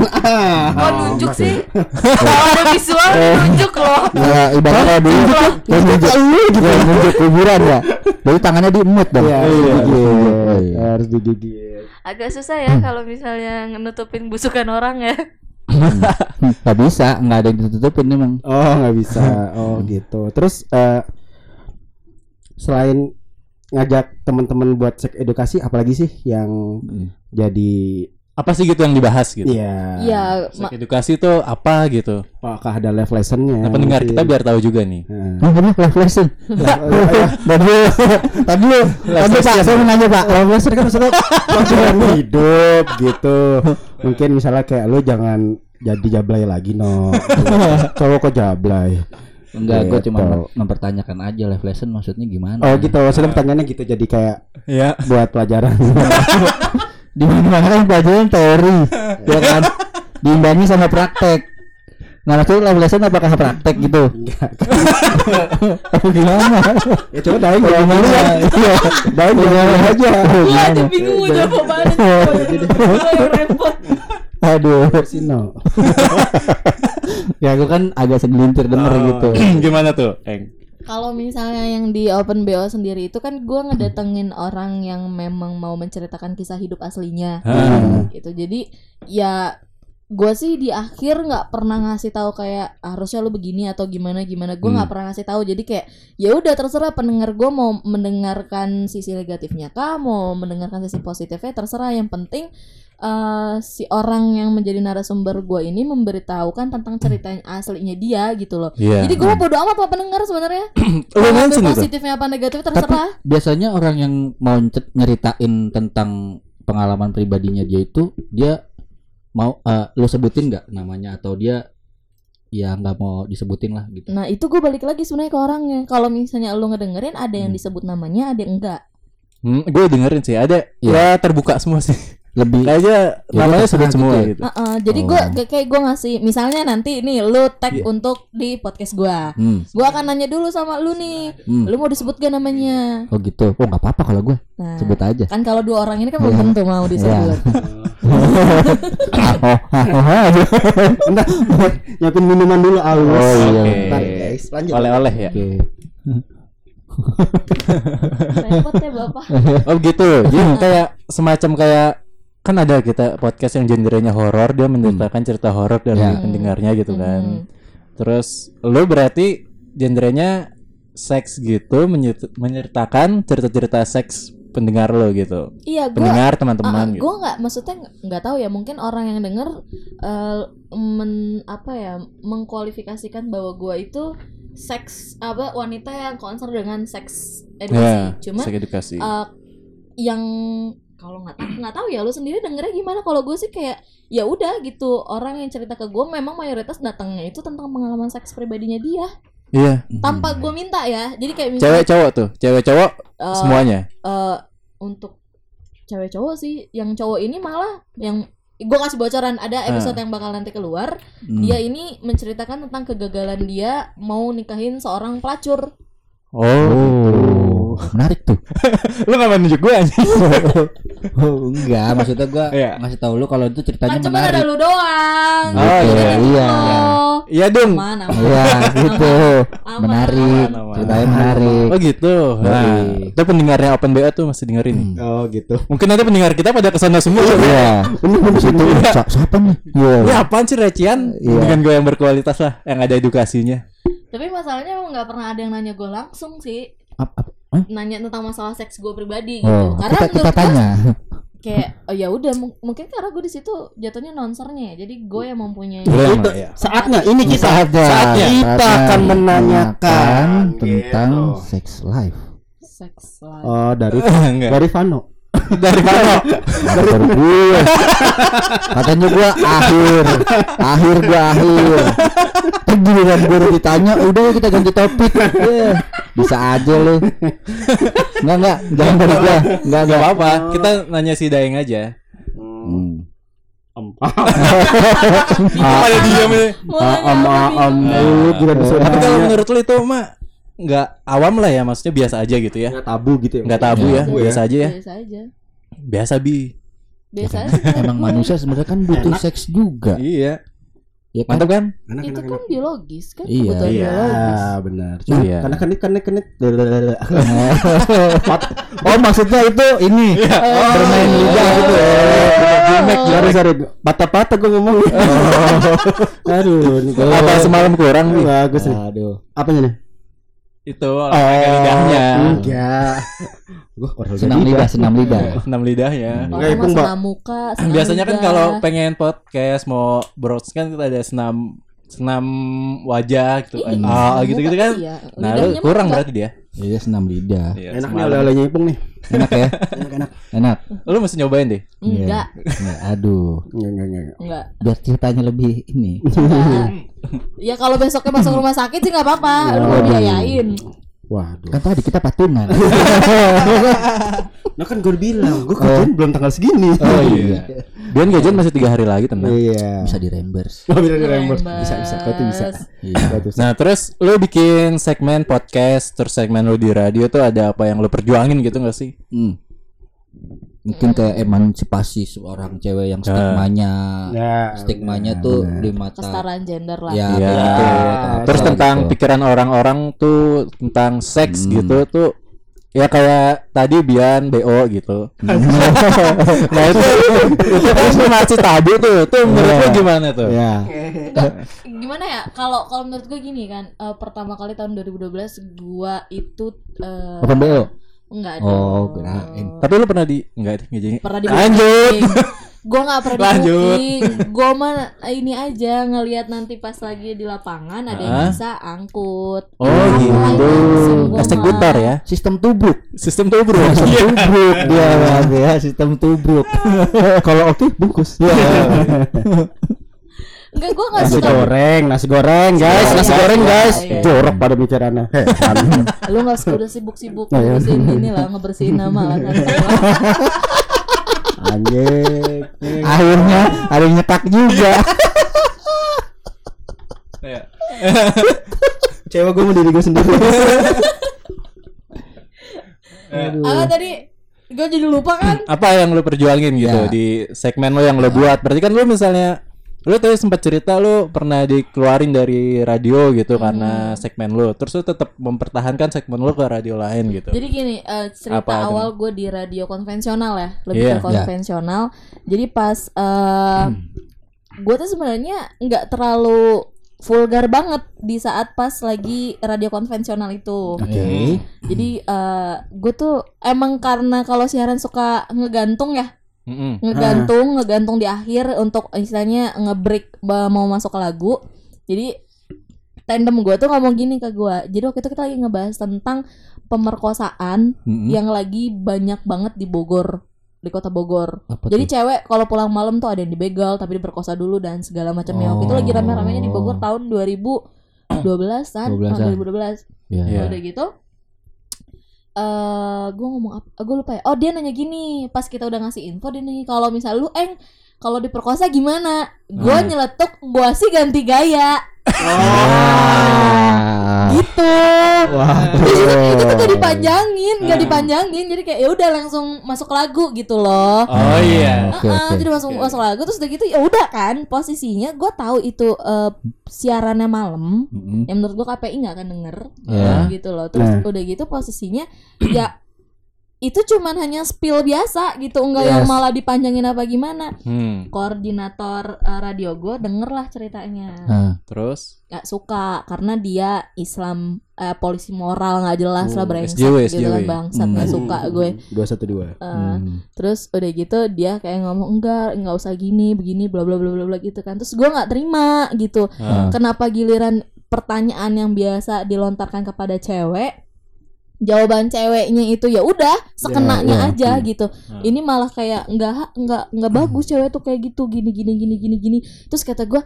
Speaker 1: Oh, nunjuk sih? Kalau ada visual nunjuk loh.
Speaker 2: Ya, ibaratnya dulu yang nunjuk gitu, nunjuk kuburan ya. Jadi tangannya diemut dong.
Speaker 3: Iya, harus
Speaker 2: Iya.
Speaker 3: digigit.
Speaker 2: Iya.
Speaker 3: Harus digigit.
Speaker 1: Agak susah ya kalau misalnya nutupin busukan orang ya.
Speaker 2: Hmm, Nggak bisa, nggak ada yang ditutupin emang.
Speaker 3: Oh nggak bisa. Oh gitu. Terus eh, selain ngajak teman-teman buat cek edukasi, apalagi sih yang
Speaker 2: Hmm.
Speaker 3: jadi
Speaker 4: Apa sih gitu yang dibahas gitu?
Speaker 3: Iya.
Speaker 1: Iya,
Speaker 4: edukasi itu apa gitu?
Speaker 3: Apakah ada live lessonnya?
Speaker 4: Nah, pendengar kita biar tahu juga nih.
Speaker 3: Nah.
Speaker 2: Oh, live lesson? *laughs* Tadi lu, *laughs* tadi lu, tadi Pak, saya mau nanya Pak.
Speaker 3: Live lesson kan maksudnya *laughs* pelajaran hidup gitu. Mungkin misalnya kayak lu jangan jadi jablay lagi no. Cowok kok jablay.
Speaker 2: Enggak, gue cuma
Speaker 3: Gitu.
Speaker 2: mem- mempertanyakan aja live lesson maksudnya gimana?
Speaker 3: Oh gitu. Maksudnya pertanyaannya gitu jadi kayak
Speaker 4: Ya.
Speaker 3: buat pelajaran. *laughs*
Speaker 2: Di mana kan pelajaran teori, ya kan? Diimbangi sama praktek. Nah, maksudnya live lesson apakah praktek gitu?
Speaker 3: Enggak. *laughs*
Speaker 2: Apa gimana?
Speaker 3: Ya coba daeng
Speaker 2: Oh,
Speaker 3: ya.
Speaker 2: gimana? Iya.
Speaker 3: Daeng gimana aja.
Speaker 1: Gue aja bingung mau jawab *laughs* yang repot
Speaker 2: Aduh.
Speaker 3: Sino. *laughs*
Speaker 2: Ya gue kan agak segelintir denger
Speaker 3: Oh.
Speaker 2: gitu. *clears throat*
Speaker 4: Gimana tuh, Eng?
Speaker 1: Kalau misalnya yang di Open BO sendiri itu kan gue ngedatengin orang yang memang mau menceritakan kisah hidup aslinya
Speaker 4: Ah.
Speaker 1: gitu. Jadi ya gue sih di akhir nggak pernah ngasih tahu kayak harusnya lu begini atau gimana gimana. Gue nggak
Speaker 4: Hmm.
Speaker 1: pernah ngasih tahu. Jadi kayak ya udah terserah pendengar gue mau mendengarkan sisi negatifnya kah, mau mendengarkan sisi positifnya terserah. Yang penting eh, si orang yang menjadi narasumber gue ini memberitahukan tentang cerita yang aslinya dia gitu loh.
Speaker 4: Iya.
Speaker 1: Jadi gue mau bodo amat sama pendengar sebenarnya. *clears throat* Positifnya apa negatif terserah.
Speaker 2: Biasanya orang yang mau nyeritain tentang pengalaman pribadinya dia itu dia mau eh, lu sebutin nggak namanya atau dia ya nggak mau disebutin lah gitu.
Speaker 1: Nah itu gue balik lagi sebenarnya ke orangnya. Kalau misalnya lu ngedengerin ada yang
Speaker 2: Hmm.
Speaker 1: disebut namanya, ada yang enggak.
Speaker 4: Hmm, gue dengerin sih, ada
Speaker 2: Iya.
Speaker 4: ya terbuka semua sih. *laughs*
Speaker 2: Lebih
Speaker 4: Kayaknya
Speaker 2: Ya,
Speaker 4: namanya
Speaker 2: udah
Speaker 4: sebut
Speaker 2: terserah
Speaker 4: semua
Speaker 2: gitu
Speaker 4: gitu.
Speaker 1: Heeh, jadi
Speaker 2: Oh.
Speaker 1: gue kayak, gue ngasih, misalnya nanti nih lu tag
Speaker 4: Iya.
Speaker 1: untuk di podcast gue.
Speaker 2: hmm,
Speaker 1: Gue akan nanya dulu sama lu nih,
Speaker 2: hmm.
Speaker 1: lu mau disebut gak namanya?
Speaker 2: Oh gitu. Oh nggak apa-apa kalau gue
Speaker 1: Nah,
Speaker 2: sebut aja.
Speaker 1: kan kalau dua orang ini kan belum tentu mau disebut. *laughs*
Speaker 3: Entar nyiapin minuman dulu aus.
Speaker 2: Oh, iya.
Speaker 3: Bentar, guys. Lanjut.
Speaker 4: Oleh-oleh ya.
Speaker 2: Oke.
Speaker 1: Repot ya bapak. *laughs*
Speaker 4: Oh gitu. Jadi kayak semacam kayak kan ada kita podcast yang genrenya horor, dia menceritakan cerita horor dari
Speaker 2: Ya.
Speaker 4: pendengarnya gitu kan.
Speaker 1: Hmm.
Speaker 4: Terus lu berarti genrenya seks gitu menyert- menyertakan cerita-cerita seks pendengar lo gitu.
Speaker 1: Iya, gue
Speaker 4: Pendengar teman-teman gitu.
Speaker 1: gue nggak maksudnya nggak- tahu ya mungkin orang yang denger eh, men apa ya mengkualifikasikan bahwa gue itu seks apa wanita yang concern dengan seks edukasi
Speaker 4: Ya,
Speaker 1: cuma
Speaker 4: seks edukasi.
Speaker 1: eh, yang kalau nggak tahu nggak tahu ya lu sendiri dengernya gimana? Kalau gue sih kayak ya udah gitu orang yang cerita ke gue memang mayoritas datangnya itu tentang pengalaman seks pribadinya dia.
Speaker 4: Iya,
Speaker 1: tanpa gue minta ya. Jadi kayak
Speaker 4: cewek
Speaker 1: misalnya
Speaker 4: cowok tuh, cewek cowok
Speaker 1: eh,
Speaker 4: semuanya.
Speaker 1: eh untuk cewek cowok sih yang cowok ini malah yang gue kasih bocoran ada episode yang bakal nanti keluar.
Speaker 2: Hmm.
Speaker 1: dia ini menceritakan tentang kegagalan dia mau nikahin seorang pelacur.
Speaker 4: Oh,
Speaker 2: Oh, menarik tuh. *laughs*
Speaker 4: lu gak mau nunjuk gue anjing? *laughs*
Speaker 2: Oh, enggak, maksudnya gua
Speaker 4: Iya.
Speaker 2: ngasih tahu lu kalau itu ceritanya
Speaker 1: kan cuma ada
Speaker 2: menarik.
Speaker 1: lu doang
Speaker 4: Oh,
Speaker 2: Gitu,
Speaker 4: iya.
Speaker 2: iya.
Speaker 4: Iya dong.
Speaker 1: aman aman
Speaker 2: Iya, gitu.
Speaker 1: Aman, *laughs*
Speaker 2: Menarik.
Speaker 4: aman, aman.
Speaker 2: Ceritanya menarik.
Speaker 4: Oh gitu. Nah, itu pendengarnya Open BO tuh masih dengerin. nih.
Speaker 2: Hmm.
Speaker 3: Oh gitu.
Speaker 4: Mungkin nanti pendengar kita pada ke sana semua.
Speaker 2: Iya.
Speaker 3: Ini belum
Speaker 2: Itu sa- siapa nih? Iya.
Speaker 4: Ini apaan sih recian?
Speaker 2: Iya.
Speaker 4: Dengan gue yang berkualitas lah, yang ada edukasinya.
Speaker 1: tapi masalahnya emang nggak pernah ada yang nanya gue langsung sih
Speaker 2: Ap- ap- Hah?
Speaker 1: nanya tentang masalah seks gue pribadi gitu
Speaker 2: Oh,
Speaker 1: karena
Speaker 2: kita kita
Speaker 1: menurut gua
Speaker 2: tanya. *laughs*
Speaker 1: kayak oh ya udah mung- mungkin karena gue di situ jatuhnya nonsernya ya jadi gue yang mempunyai
Speaker 3: Itu
Speaker 4: Mak, ya.
Speaker 3: saatnya ini kita
Speaker 2: Saatnya.
Speaker 3: saatnya kita
Speaker 2: Saatnya
Speaker 3: akan menanyakan
Speaker 2: tentang
Speaker 3: Gitu.
Speaker 2: sex life.
Speaker 1: seks life.
Speaker 3: Oh dari *laughs* *laughs* dari Vano.
Speaker 4: Dari mana?
Speaker 2: Dari gue. Katanya gua akhir. Akhir gua akhir. Giliran gue udah ditanya, udah kita ganti topik. Eh, bisa aja lu. Enggak enggak, jangan gua. Enggak
Speaker 4: Gak
Speaker 2: enggak.
Speaker 4: apa-apa, kita nanya si Daeng aja.
Speaker 2: Hmm. *laughs*
Speaker 4: Pada diam
Speaker 3: ah, am
Speaker 1: bingung.
Speaker 3: lu kira bisa
Speaker 4: Tapi kalau menurut lu itu mah nggak awam lah ya, maksudnya biasa aja gitu ya.
Speaker 3: Nggak tabu gitu ya.
Speaker 4: Nggak tabu ya,
Speaker 3: ya.
Speaker 4: biasa aja ya.
Speaker 1: biasa aja
Speaker 4: Biasa bi.
Speaker 1: biasa
Speaker 2: Ya kan, Emang manusia sebenarnya kan butuh
Speaker 3: Enak.
Speaker 2: seks juga.
Speaker 4: Iya.
Speaker 2: Ya kan?
Speaker 4: Mantap kan?
Speaker 3: Enak,
Speaker 1: itu
Speaker 3: enak,
Speaker 1: kan
Speaker 3: enak.
Speaker 1: biologis kan
Speaker 2: Iya.
Speaker 1: kebutuhan
Speaker 4: Iya.
Speaker 1: biologis
Speaker 3: Ah, benar. Cuma
Speaker 4: Iya.
Speaker 3: karena kenit kenit kenit.
Speaker 2: oh maksudnya itu ini bermain lidah gitu ya.
Speaker 3: Gimmick, sorry sorry. Patah-patah gue ngomong. *laughs* Aduh, ini gua-
Speaker 4: Apa semalam kurang bi?
Speaker 3: Bagus nih.
Speaker 2: Aduh.
Speaker 3: Apanya nih?
Speaker 4: Itu olahraga lidahnya.
Speaker 3: Enggak. Gua orang
Speaker 2: Senam lidah, senam lidah. *laughs*
Speaker 4: Senam lidahnya.
Speaker 3: Enggak,
Speaker 1: sama
Speaker 3: itu, Mbak.
Speaker 1: senam muka *clears throat* senam
Speaker 4: Biasanya kan
Speaker 1: lidah.
Speaker 4: kalau pengen podcast mau broadcast kan kita ada senam senam wajah gitu kan.
Speaker 1: Iya,
Speaker 4: Ah, gitu-gitu
Speaker 1: muka
Speaker 4: kan.
Speaker 1: iya.
Speaker 4: Nah, lu kurang
Speaker 1: enggak.
Speaker 4: berarti dia.
Speaker 2: Iya senam lidah.
Speaker 4: Iya,
Speaker 3: Enak nih oleh-olehnya Ipung nih.
Speaker 2: Enak ya?
Speaker 3: Enak enak.
Speaker 2: Enak.
Speaker 4: Lu mesti nyobain deh.
Speaker 1: enggak
Speaker 2: Ya, aduh.
Speaker 3: Enggak enggak enggak.
Speaker 1: enggak
Speaker 2: Biar ceritanya lebih ini. *laughs*
Speaker 1: Ya kalau besoknya masuk rumah sakit sih nggak apa-apa lu
Speaker 3: Waduh.
Speaker 1: biayain
Speaker 3: Waduh.
Speaker 2: Kan tadi kita patungan. *laughs*
Speaker 3: Nah kan gue bilang, gue kerjaan belum tanggal segini.
Speaker 2: Oh iya.
Speaker 4: Bian gajian masih tiga hari lagi tenang.
Speaker 3: Iya.
Speaker 2: Bisa di reimburse.
Speaker 3: Oh, *laughs* bisa di reimburse. Bisa bisa. Kau tuh bisa.
Speaker 2: Iya.
Speaker 4: Nah terus lu bikin segmen podcast terus segmen lu di radio tuh ada apa yang lu perjuangin gitu gak sih?
Speaker 2: Hmm. Mungkin kayak emansipasi seorang cewek yang stigmanya
Speaker 3: Ya,
Speaker 2: stigmanya
Speaker 3: benar,
Speaker 2: tuh
Speaker 3: benar.
Speaker 2: di mata
Speaker 1: kesetaraan gender lah
Speaker 2: ya,
Speaker 4: Iya.
Speaker 2: betul, atau
Speaker 4: Terus tentang
Speaker 2: gitu.
Speaker 4: pikiran orang-orang tuh tentang seks
Speaker 2: Hmm.
Speaker 4: gitu tuh ya kayak tadi Bian BO gitu. *laughs* nah itu itu kan masih tabu tuh. Tuh menurut lu gimana tuh?
Speaker 3: Ya.
Speaker 1: Enggak, gimana ya kalau kalau menurut gue gini kan eh, pertama kali tahun 2012 gua itu eh,
Speaker 2: Open BO.
Speaker 1: Enggak
Speaker 2: Oh,
Speaker 1: dong.
Speaker 2: kirain.
Speaker 4: Tapi lu pernah di enggak deh jadi
Speaker 1: pernah di
Speaker 4: Lanjut.
Speaker 1: gue nggak pernah
Speaker 4: Lanjut.
Speaker 1: gue mah ini aja ngelihat nanti pas lagi di lapangan ada yang bisa angkut
Speaker 4: Oh
Speaker 1: Langsung
Speaker 4: gitu. putar ya.
Speaker 2: Sistem tubruk.
Speaker 4: Sistem tuh bro.
Speaker 2: tubruk dia ya, sistem tubruk. *laughs*
Speaker 3: Kalau oke bungkus. *laughs*
Speaker 1: enggak gue nggak
Speaker 3: Nasi
Speaker 1: suka
Speaker 3: goreng, nasi goreng guys,
Speaker 1: Iya,
Speaker 3: nasi
Speaker 1: iya,
Speaker 3: goreng
Speaker 1: iya,
Speaker 3: guys.
Speaker 1: iya.
Speaker 3: Jorok pada bicaranya. Heran.
Speaker 1: lu nggak suka udah sibuk-sibuk
Speaker 3: Oh, iya.
Speaker 1: ngurusin ini lah ngebersihin nama lah kan
Speaker 3: Anjing.
Speaker 2: Akhirnya ada yang nyetak juga.
Speaker 3: Cewek gue mau diri gue sendiri.
Speaker 1: ah tadi gue jadi lupa kan
Speaker 4: Apa yang lu perjuangin gitu
Speaker 2: Ya.
Speaker 4: di segmen lo yang lo buat? Berarti kan lu misalnya lu tadi sempat cerita lu pernah dikeluarin dari radio gitu karena segmen lu. Terus lu tetap mempertahankan segmen lu ke radio lain gitu.
Speaker 1: Jadi gini, eh, cerita
Speaker 4: Apa,
Speaker 1: awal gue di radio konvensional ya, lebih
Speaker 4: Iya.
Speaker 1: ke konvensional. Jadi pas eh gue tuh sebenarnya nggak terlalu vulgar banget di saat pas lagi radio konvensional itu.
Speaker 2: Oke.
Speaker 1: Jadi eh gue tuh emang karena kalau siaran suka ngegantung ya,
Speaker 4: Mm-mm.
Speaker 1: ngegantung, ngegantung di akhir untuk istilahnya ngebreak mau masuk ke lagu. Jadi tandem gue tuh ngomong gini ke gue. Jadi waktu itu kita lagi ngebahas tentang pemerkosaan
Speaker 2: Mm-mm.
Speaker 1: yang lagi banyak banget di Bogor di kota Bogor.
Speaker 2: Apa
Speaker 1: Jadi
Speaker 2: tuh?
Speaker 1: cewek kalau pulang malam tuh ada yang dibegal tapi diperkosa dulu dan segala macamnya. Waktu itu lagi rame-ramenya di Bogor tahun 2012 kan?
Speaker 2: 12
Speaker 1: Ah,
Speaker 2: -an.
Speaker 1: 2012.
Speaker 2: Ya.
Speaker 4: Iya.
Speaker 1: Udah gitu eh gue ngomong apa? Gue lupa ya. Oh dia nanya gini, pas kita udah ngasih info dia nanya kalau misal lu eng kalau diperkosa gimana? Gue
Speaker 2: Hmm.
Speaker 1: nyeletuk, gue sih ganti gaya.
Speaker 2: Ah.
Speaker 1: Gitu. Terus itu, itu tuh gak dipanjangin,
Speaker 2: Hmm.
Speaker 1: gak dipanjangin. Jadi kayak ya udah langsung masuk lagu gitu loh.
Speaker 4: Oh iya.
Speaker 2: Oke,
Speaker 1: Heeh,
Speaker 2: oke.
Speaker 1: jadi masuk masuk lagu terus udah gitu ya udah kan posisinya gue tahu itu eh, siarannya malam
Speaker 2: Mm-mm.
Speaker 1: yang menurut gue KPI nggak akan denger
Speaker 2: Iya.
Speaker 1: gitu loh terus
Speaker 3: Nah.
Speaker 1: udah gitu posisinya ya itu cuman hanya spill biasa gitu enggak yang
Speaker 3: Yes.
Speaker 1: malah dipanjangin apa gimana
Speaker 4: Hmm.
Speaker 1: koordinator eh, radio gue denger lah ceritanya
Speaker 2: Ah.
Speaker 4: Terus
Speaker 1: nggak suka karena dia Islam eh, polisi moral nggak jelas lah
Speaker 4: Oh,
Speaker 1: brengsek
Speaker 4: SJW,
Speaker 1: gitu kan bangsat nggak
Speaker 2: Hmm.
Speaker 1: suka gue
Speaker 3: Dua satu dua.
Speaker 1: Eh,
Speaker 2: Hmm.
Speaker 1: Terus udah gitu dia kayak ngomong enggak nggak usah gini begini bla bla bla bla bla gitu kan. Terus gua nggak terima gitu.
Speaker 4: Ah.
Speaker 1: Kenapa giliran pertanyaan yang biasa dilontarkan kepada cewek jawaban ceweknya itu ya udah sekenanya
Speaker 3: ya,
Speaker 1: aja
Speaker 3: hmm.
Speaker 1: gitu.
Speaker 4: Hmm.
Speaker 1: Ini malah kayak enggak enggak enggak bagus cewek tuh kayak gitu gini gini gini gini gini. Terus kata gua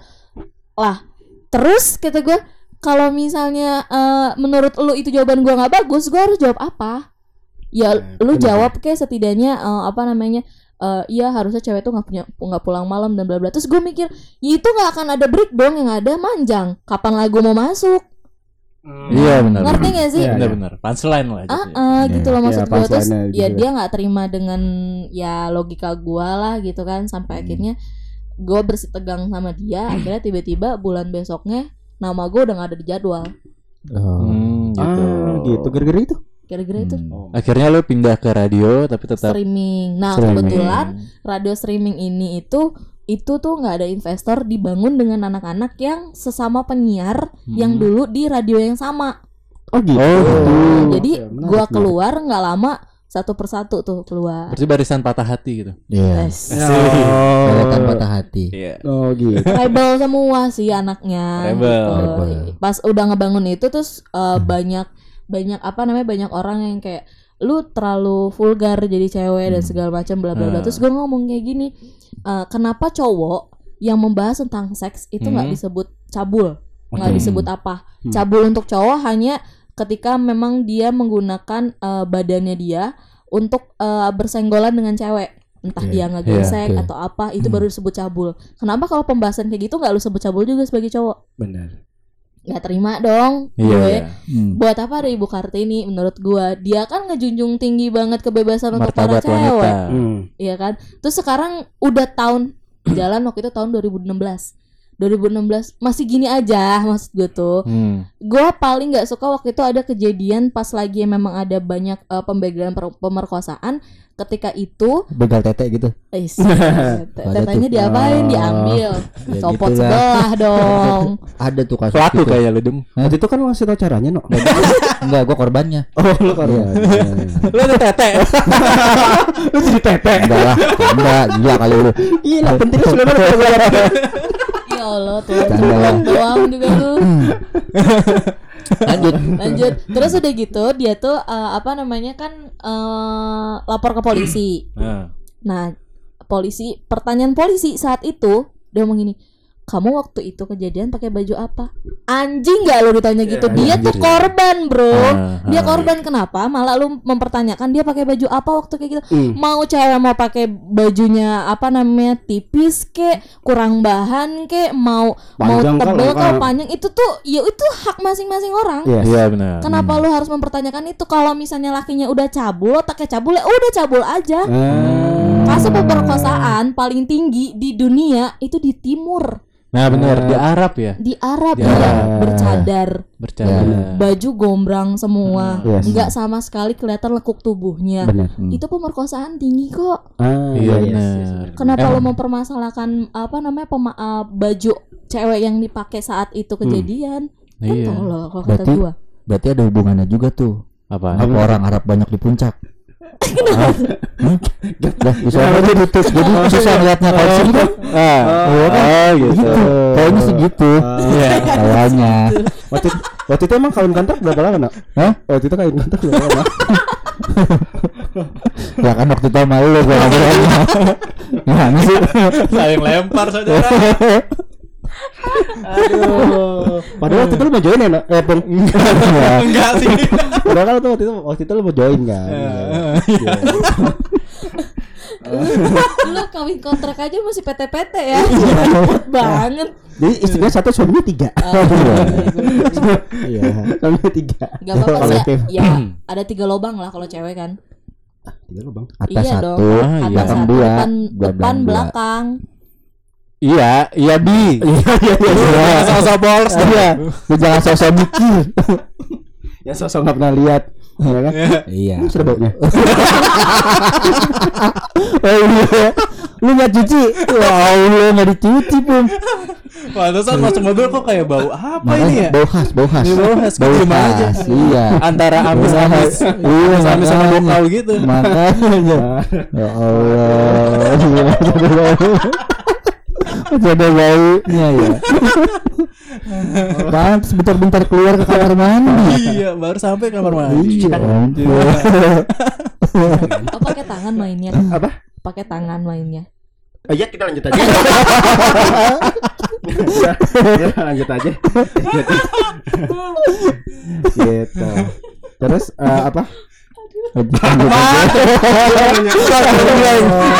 Speaker 1: lah terus kata gua kalau misalnya eh, menurut lu itu jawaban gua nggak bagus, gua harus jawab apa? Ya
Speaker 3: Eh,
Speaker 1: lu jawab kayak setidaknya eh, apa namanya? eh iya harusnya cewek tuh nggak punya nggak pulang malam dan bla bla. Terus gue mikir, ya itu nggak akan ada break dong yang ada manjang. Kapan lagu mau masuk?
Speaker 4: Iya benar.
Speaker 1: Ngerti gak sih?
Speaker 3: Iya.
Speaker 4: Benar-benar. Punchline lah
Speaker 1: Ah,
Speaker 4: gitu. ya.
Speaker 1: gitu loh
Speaker 3: Iya,
Speaker 1: maksud gue terus
Speaker 3: gitu
Speaker 1: ya
Speaker 3: ya.
Speaker 1: dia nggak terima dengan ya logika gua lah gitu kan sampai akhirnya gue bersih tegang sama dia akhirnya tiba-tiba bulan besoknya nama gue udah gak ada di jadwal
Speaker 2: Oh.
Speaker 4: Hmm, gitu.
Speaker 3: Ah, gitu. Gara-gara itu.
Speaker 1: kira-kira itu
Speaker 2: Hmm.
Speaker 4: Akhirnya lu pindah ke radio tapi tetap
Speaker 1: streaming nah
Speaker 3: Streaming.
Speaker 1: kebetulan radio streaming ini itu itu tuh nggak ada investor dibangun dengan anak-anak yang sesama penyiar yang dulu di radio yang sama
Speaker 3: Oh gitu.
Speaker 4: Oh, gitu.
Speaker 1: jadi
Speaker 3: menarik,
Speaker 1: gua keluar nggak lama satu persatu tuh keluar
Speaker 4: Berarti barisan patah hati gitu.
Speaker 2: Iya.
Speaker 1: Yes.
Speaker 3: Oh.
Speaker 2: Kelihatan patah hati.
Speaker 4: Iya.
Speaker 3: Oh gitu.
Speaker 1: rebel semua sih anaknya
Speaker 4: Rebel.
Speaker 1: gitu.
Speaker 2: Rebel.
Speaker 1: pas udah ngebangun itu terus uh, banyak banyak apa namanya banyak orang yang kayak lu terlalu vulgar jadi cewek dan segala macam bla bla bla
Speaker 4: Hmm.
Speaker 1: terus gue ngomong kayak gini uh, kenapa cowok yang membahas tentang seks itu nggak
Speaker 4: Hmm.
Speaker 1: disebut cabul nggak
Speaker 2: Oke.
Speaker 1: disebut apa
Speaker 3: Hmm.
Speaker 1: cabul untuk cowok hanya ketika memang dia menggunakan eh, badannya dia untuk eh, bersenggolan dengan cewek entah
Speaker 3: Oke.
Speaker 1: dia ngegesek
Speaker 4: Iya,
Speaker 1: atau apa itu baru disebut cabul kenapa kalau pembahasan kayak gitu nggak lu sebut cabul juga sebagai cowok
Speaker 3: Benar.
Speaker 1: Nggak terima dong
Speaker 4: Iya.
Speaker 1: gue
Speaker 4: iya.
Speaker 2: Hmm.
Speaker 1: buat apa ada ibu kartini menurut gua dia kan ngejunjung tinggi banget kebebasan untuk para cewek
Speaker 3: Hmm.
Speaker 1: Iya kan? Terus sekarang udah tahun jalan waktu itu tahun 2016. 2016 masih gini aja maksud gue tuh.
Speaker 4: Hmm.
Speaker 1: Gue paling nggak suka waktu itu ada kejadian pas lagi memang ada banyak eh, pembegalan pemerkosaan. Ketika itu,
Speaker 2: Begal tete gitu.
Speaker 1: eh, *laughs* tetanya
Speaker 2: tuh.
Speaker 1: diapain?
Speaker 2: Oh,
Speaker 1: Diambil,
Speaker 2: ya
Speaker 1: copot
Speaker 2: gitulah.
Speaker 1: sebelah *laughs* dong.
Speaker 2: Ada tuh kasus
Speaker 4: Pelaku
Speaker 2: gitu.
Speaker 4: kayak lu dem.
Speaker 3: Waktu itu kan lu ngasih tau caranya, no. *laughs*
Speaker 2: Enggak, gua korbannya.
Speaker 3: Oh, lu korban.
Speaker 4: Lu ada tete.
Speaker 3: Lu jadi tete.
Speaker 2: Enggak lah, enggak gila kali lu.
Speaker 3: Iya, pentingnya sebenarnya
Speaker 1: ya Allah, *laughs* tuh
Speaker 2: lah.
Speaker 1: doang juga lu.
Speaker 2: Lanjut.
Speaker 1: Lanjut. Terus udah gitu dia tuh eh, apa namanya kan eh, lapor ke polisi.
Speaker 4: Nah.
Speaker 1: Nah, polisi, pertanyaan polisi saat itu dia ngomong gini, kamu waktu itu kejadian pakai baju apa? Anjing nggak lo ditanya gitu? dia tuh korban, bro.
Speaker 4: Ah,
Speaker 1: dia
Speaker 4: ah.
Speaker 1: korban kenapa? Malah lu mempertanyakan dia pakai baju apa waktu kayak gitu?
Speaker 3: Hmm.
Speaker 1: Mau cewek mau pakai bajunya apa namanya tipis kek, kurang bahan kek, mau
Speaker 3: Panjang
Speaker 1: mau tebel kau panjang itu tuh ya itu hak masing-masing orang.
Speaker 3: Yes.
Speaker 4: Iya benar.
Speaker 1: Kenapa lu harus mempertanyakan itu? Kalau misalnya lakinya udah cabul, otaknya cabul, ya udah cabul aja.
Speaker 3: Eh,
Speaker 1: Kasus pemerkosaan paling tinggi di dunia itu di timur,
Speaker 4: Nah benar di Arab ya.
Speaker 1: di Arab
Speaker 4: Di
Speaker 1: ya,
Speaker 3: Arab.
Speaker 1: bercadar,
Speaker 4: Bercanda.
Speaker 1: baju gombrang semua,
Speaker 3: Yes.
Speaker 1: nggak sama sekali kelihatan lekuk tubuhnya.
Speaker 3: benar.
Speaker 2: Hmm.
Speaker 1: Itu pemerkosaan tinggi kok.
Speaker 3: Ah,
Speaker 4: Iya
Speaker 3: yes, yes,
Speaker 4: benar.
Speaker 3: yes.
Speaker 1: Kenapa
Speaker 4: Emang.
Speaker 1: lo mempermasalahkan apa namanya pema- uh, baju cewek yang dipakai saat itu kejadian? Kan
Speaker 4: Iya.
Speaker 1: tolol kalau kata
Speaker 2: Berarti-
Speaker 1: gua.
Speaker 2: Berarti ada hubungannya juga tuh.
Speaker 4: Apa?
Speaker 2: Apa orang Arab banyak di puncak? Hah? Dah, bisa ditutup. Jadi susah ngeliatnya kalau sini kan.
Speaker 4: Ah,
Speaker 2: Iya kan?
Speaker 4: oh gitu.
Speaker 2: Kayaknya sih gitu.
Speaker 4: Iya.
Speaker 2: Kayaknya.
Speaker 3: Waktu waktu itu emang kawin kontrak berapa lama, Nak?
Speaker 2: Hah?
Speaker 3: Waktu itu kawin kontrak berapa lama?
Speaker 2: Ya kan waktu itu sama lu gua ngobrolnya. *laughs* Gimana sih?
Speaker 4: Saling lempar saudara. *laughs*
Speaker 3: Aduh. Padahal waktu itu lu mau join ya, Nak? Eh, Pung. *laughs*
Speaker 4: Enggak sih.
Speaker 3: Padahal kan waktu itu waktu itu lu mau join kan. Iya.
Speaker 1: Lu kawin kontrak aja masih PT-PT ya. banget.
Speaker 3: Jadi istrinya satu, suaminya tiga.
Speaker 1: Ah,
Speaker 3: Iya, suaminya tiga.
Speaker 1: Gak apa-apa sih. Ya, ada tiga lobang lah kalau cewek kan.
Speaker 3: Tiga lu, Bang.
Speaker 2: Atas
Speaker 1: Iya
Speaker 2: satu,
Speaker 1: dong.
Speaker 4: Ah, iya.
Speaker 1: Atas
Speaker 2: belakang
Speaker 1: satu, depan,
Speaker 2: belakang
Speaker 1: depan
Speaker 2: dua.
Speaker 1: belakang.
Speaker 4: Iya, iya bi. Iya, iya, iya. Sosok bols.
Speaker 2: Iya, lu jangan sosok mikir. *laughs*
Speaker 3: Ya sosok nggak pernah lihat. Ya kan?
Speaker 2: Iya.
Speaker 3: Ini sudah baunya. *laughs*
Speaker 2: Oh iya. Lu nggak cuci? Wah, lu nggak dicuci pun.
Speaker 4: Pantesan masuk mobil kok kayak bau apa
Speaker 2: Makanya
Speaker 4: ini ya?
Speaker 2: Bau khas, bau khas.
Speaker 4: Ini bau khas,
Speaker 2: bau
Speaker 4: gimana aja?
Speaker 2: khas. Iya.
Speaker 4: Antara amis-amis.
Speaker 2: Iya,
Speaker 4: Amis-amis sama bokau gitu.
Speaker 2: Makanya. *laughs* Ya Allah. Ada baunya ya. *laughs* Pantes bentar-bentar keluar ke kamar mandi.
Speaker 4: Iya, baru sampai kamar mandi.
Speaker 2: Iya, ampun.
Speaker 1: Oh, pakai tangan mainnya.
Speaker 3: Apa?
Speaker 1: Pakai tangan mainnya.
Speaker 3: Oh, iya kita lanjut aja. *laughs* ya, ya, lanjut aja. gitu. Terus eh, apa?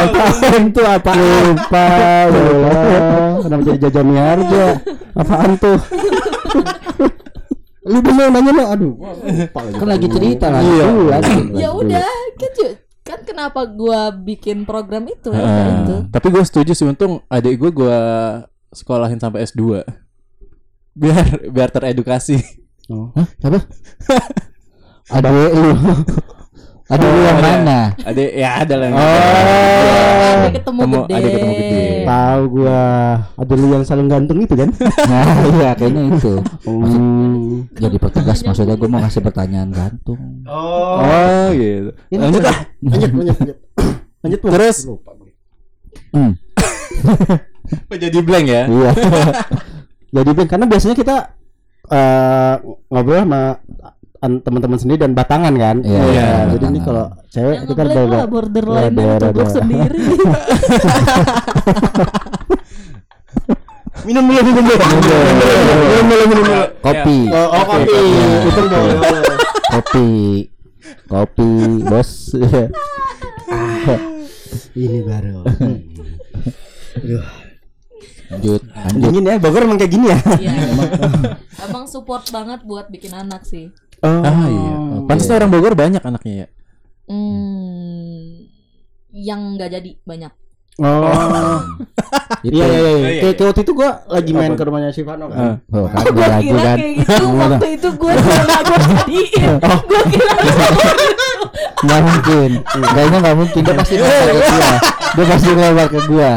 Speaker 3: Apaan tuh apa? Lupa, lupa. Kenapa jadi jajan harga? Apaan tuh? Lu dulu nanya lo, aduh.
Speaker 2: Kan lagi cerita lah.
Speaker 4: Iya.
Speaker 2: lagi.
Speaker 1: Ya udah, kan kan kenapa gua bikin program itu ya
Speaker 4: Ah,
Speaker 1: itu.
Speaker 4: tapi gue setuju sih untung adik gue gue sekolahin sampai S2 biar biar teredukasi
Speaker 2: Hah? Siapa? *laughs* Ada lu. Ada lu yang
Speaker 4: Ada.
Speaker 2: mana?
Speaker 4: adik ya ada lah yang
Speaker 1: Ada ketemu
Speaker 4: Ketemu-
Speaker 1: gede.
Speaker 4: ada ketemu gede.
Speaker 3: Tahu gua. Ada lu yang saling gantung itu kan? *laughs*
Speaker 2: Nah, iya kayaknya itu.
Speaker 3: Hmm.
Speaker 2: Jadi petugas maksudnya gue mau ngasih pertanyaan gantung.
Speaker 3: Oh.
Speaker 4: oh gitu
Speaker 3: Ini
Speaker 4: lanjut lah
Speaker 3: Lanjut, lanjut, lanjut. Lanjut.
Speaker 4: Terus?
Speaker 3: Lupa gue.
Speaker 2: Hmm. *laughs*
Speaker 4: jadi blank ya
Speaker 2: Iya. *laughs*
Speaker 3: Jadi Ben, karena biasanya kita eh ngobrol sama teman-teman sendiri dan batangan kan.
Speaker 2: Iya,
Speaker 4: iya,
Speaker 3: jadi ini kalau cewek
Speaker 1: Yang
Speaker 3: kita udah
Speaker 1: lah borderline dan
Speaker 3: rada.
Speaker 1: sendiri. *laughs*
Speaker 3: Minum dulu, minum dulu. Minum dulu, minum dulu.
Speaker 2: Kopi.
Speaker 3: Oh, oh, kopi. Itu boleh.
Speaker 2: Kopi. Kopi, Bos. *laughs*
Speaker 3: Ini baru. Aduh,
Speaker 2: Lanjut, lanjut.
Speaker 3: dingin ya. Bogor emang kayak gini ya.
Speaker 1: Iya. Emang support banget buat bikin anak sih.
Speaker 4: Ah iya. Pantas orang Bogor banyak anaknya ya.
Speaker 1: Hmm, yang nggak jadi banyak.
Speaker 3: Oh.
Speaker 2: Itu. *laughs*
Speaker 3: Iya, iya, iya. Kayak kayak waktu itu gua lagi main ke rumahnya si Vano kan.
Speaker 2: Oh, kan gua lagi
Speaker 1: Kira
Speaker 2: kan.
Speaker 1: kayak gitu waktu itu gue nggak *laughs* gue jadiin. Gue kira *laughs*
Speaker 2: Nggak mungkin. Kayaknya nggak mungkin. Dia pasti lewat ke gua. Dia pasti lewat ke gua.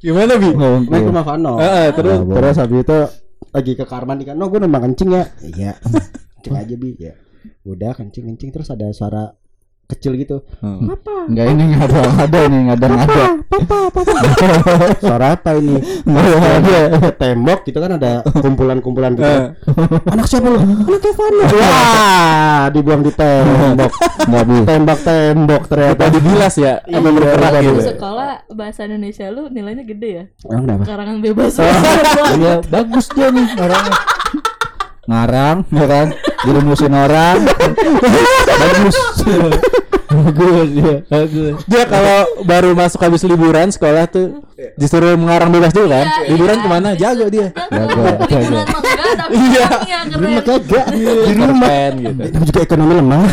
Speaker 4: Gimana bi?
Speaker 3: Main ke rumah Vano.
Speaker 4: Heeh, terus
Speaker 2: Ah,
Speaker 3: Terus habis itu lagi ke kamar nih kan. No, gue nembak kencing ya. Iya. *laughs* Kencing aja bi. Ya. Udah kencing kencing terus ada suara kecil gitu.
Speaker 2: Enggak ini nggak ada ada nih nggak ada nggak ada. *laughs*
Speaker 3: Suara apa ini?
Speaker 2: Nggak ada.
Speaker 3: Tembok gitu kan ada kumpulan-kumpulan gitu.
Speaker 4: Eh.
Speaker 3: Anak siapa lu? Anak Vano. *laughs* Wah, dibuang di tembok. *laughs*
Speaker 2: Nggak bisa.
Speaker 3: Tembak tembok ternyata.
Speaker 4: tadi bilas ya.
Speaker 3: Iya,
Speaker 4: Emang bergerak gitu.
Speaker 1: Di sekolah bahasa Indonesia lu nilainya gede ya.
Speaker 3: Emang kenapa?
Speaker 1: Karangan bebas.
Speaker 2: Iya, bagus dia nih orangnya. Ngarang, ya kan? Dirumusin orang. bagus. bagus ya, bagus.
Speaker 4: Dia kalau baru masuk habis liburan sekolah tuh disuruh mengarang bebas dulu kan.
Speaker 1: Iya,
Speaker 4: Liburan
Speaker 1: iya.
Speaker 4: ke mana? Jago dia.
Speaker 2: Jago,
Speaker 4: Iya.
Speaker 3: Di rumah kagak. Di rumah.
Speaker 4: Gitu.
Speaker 3: Itu juga ekonomi lemah.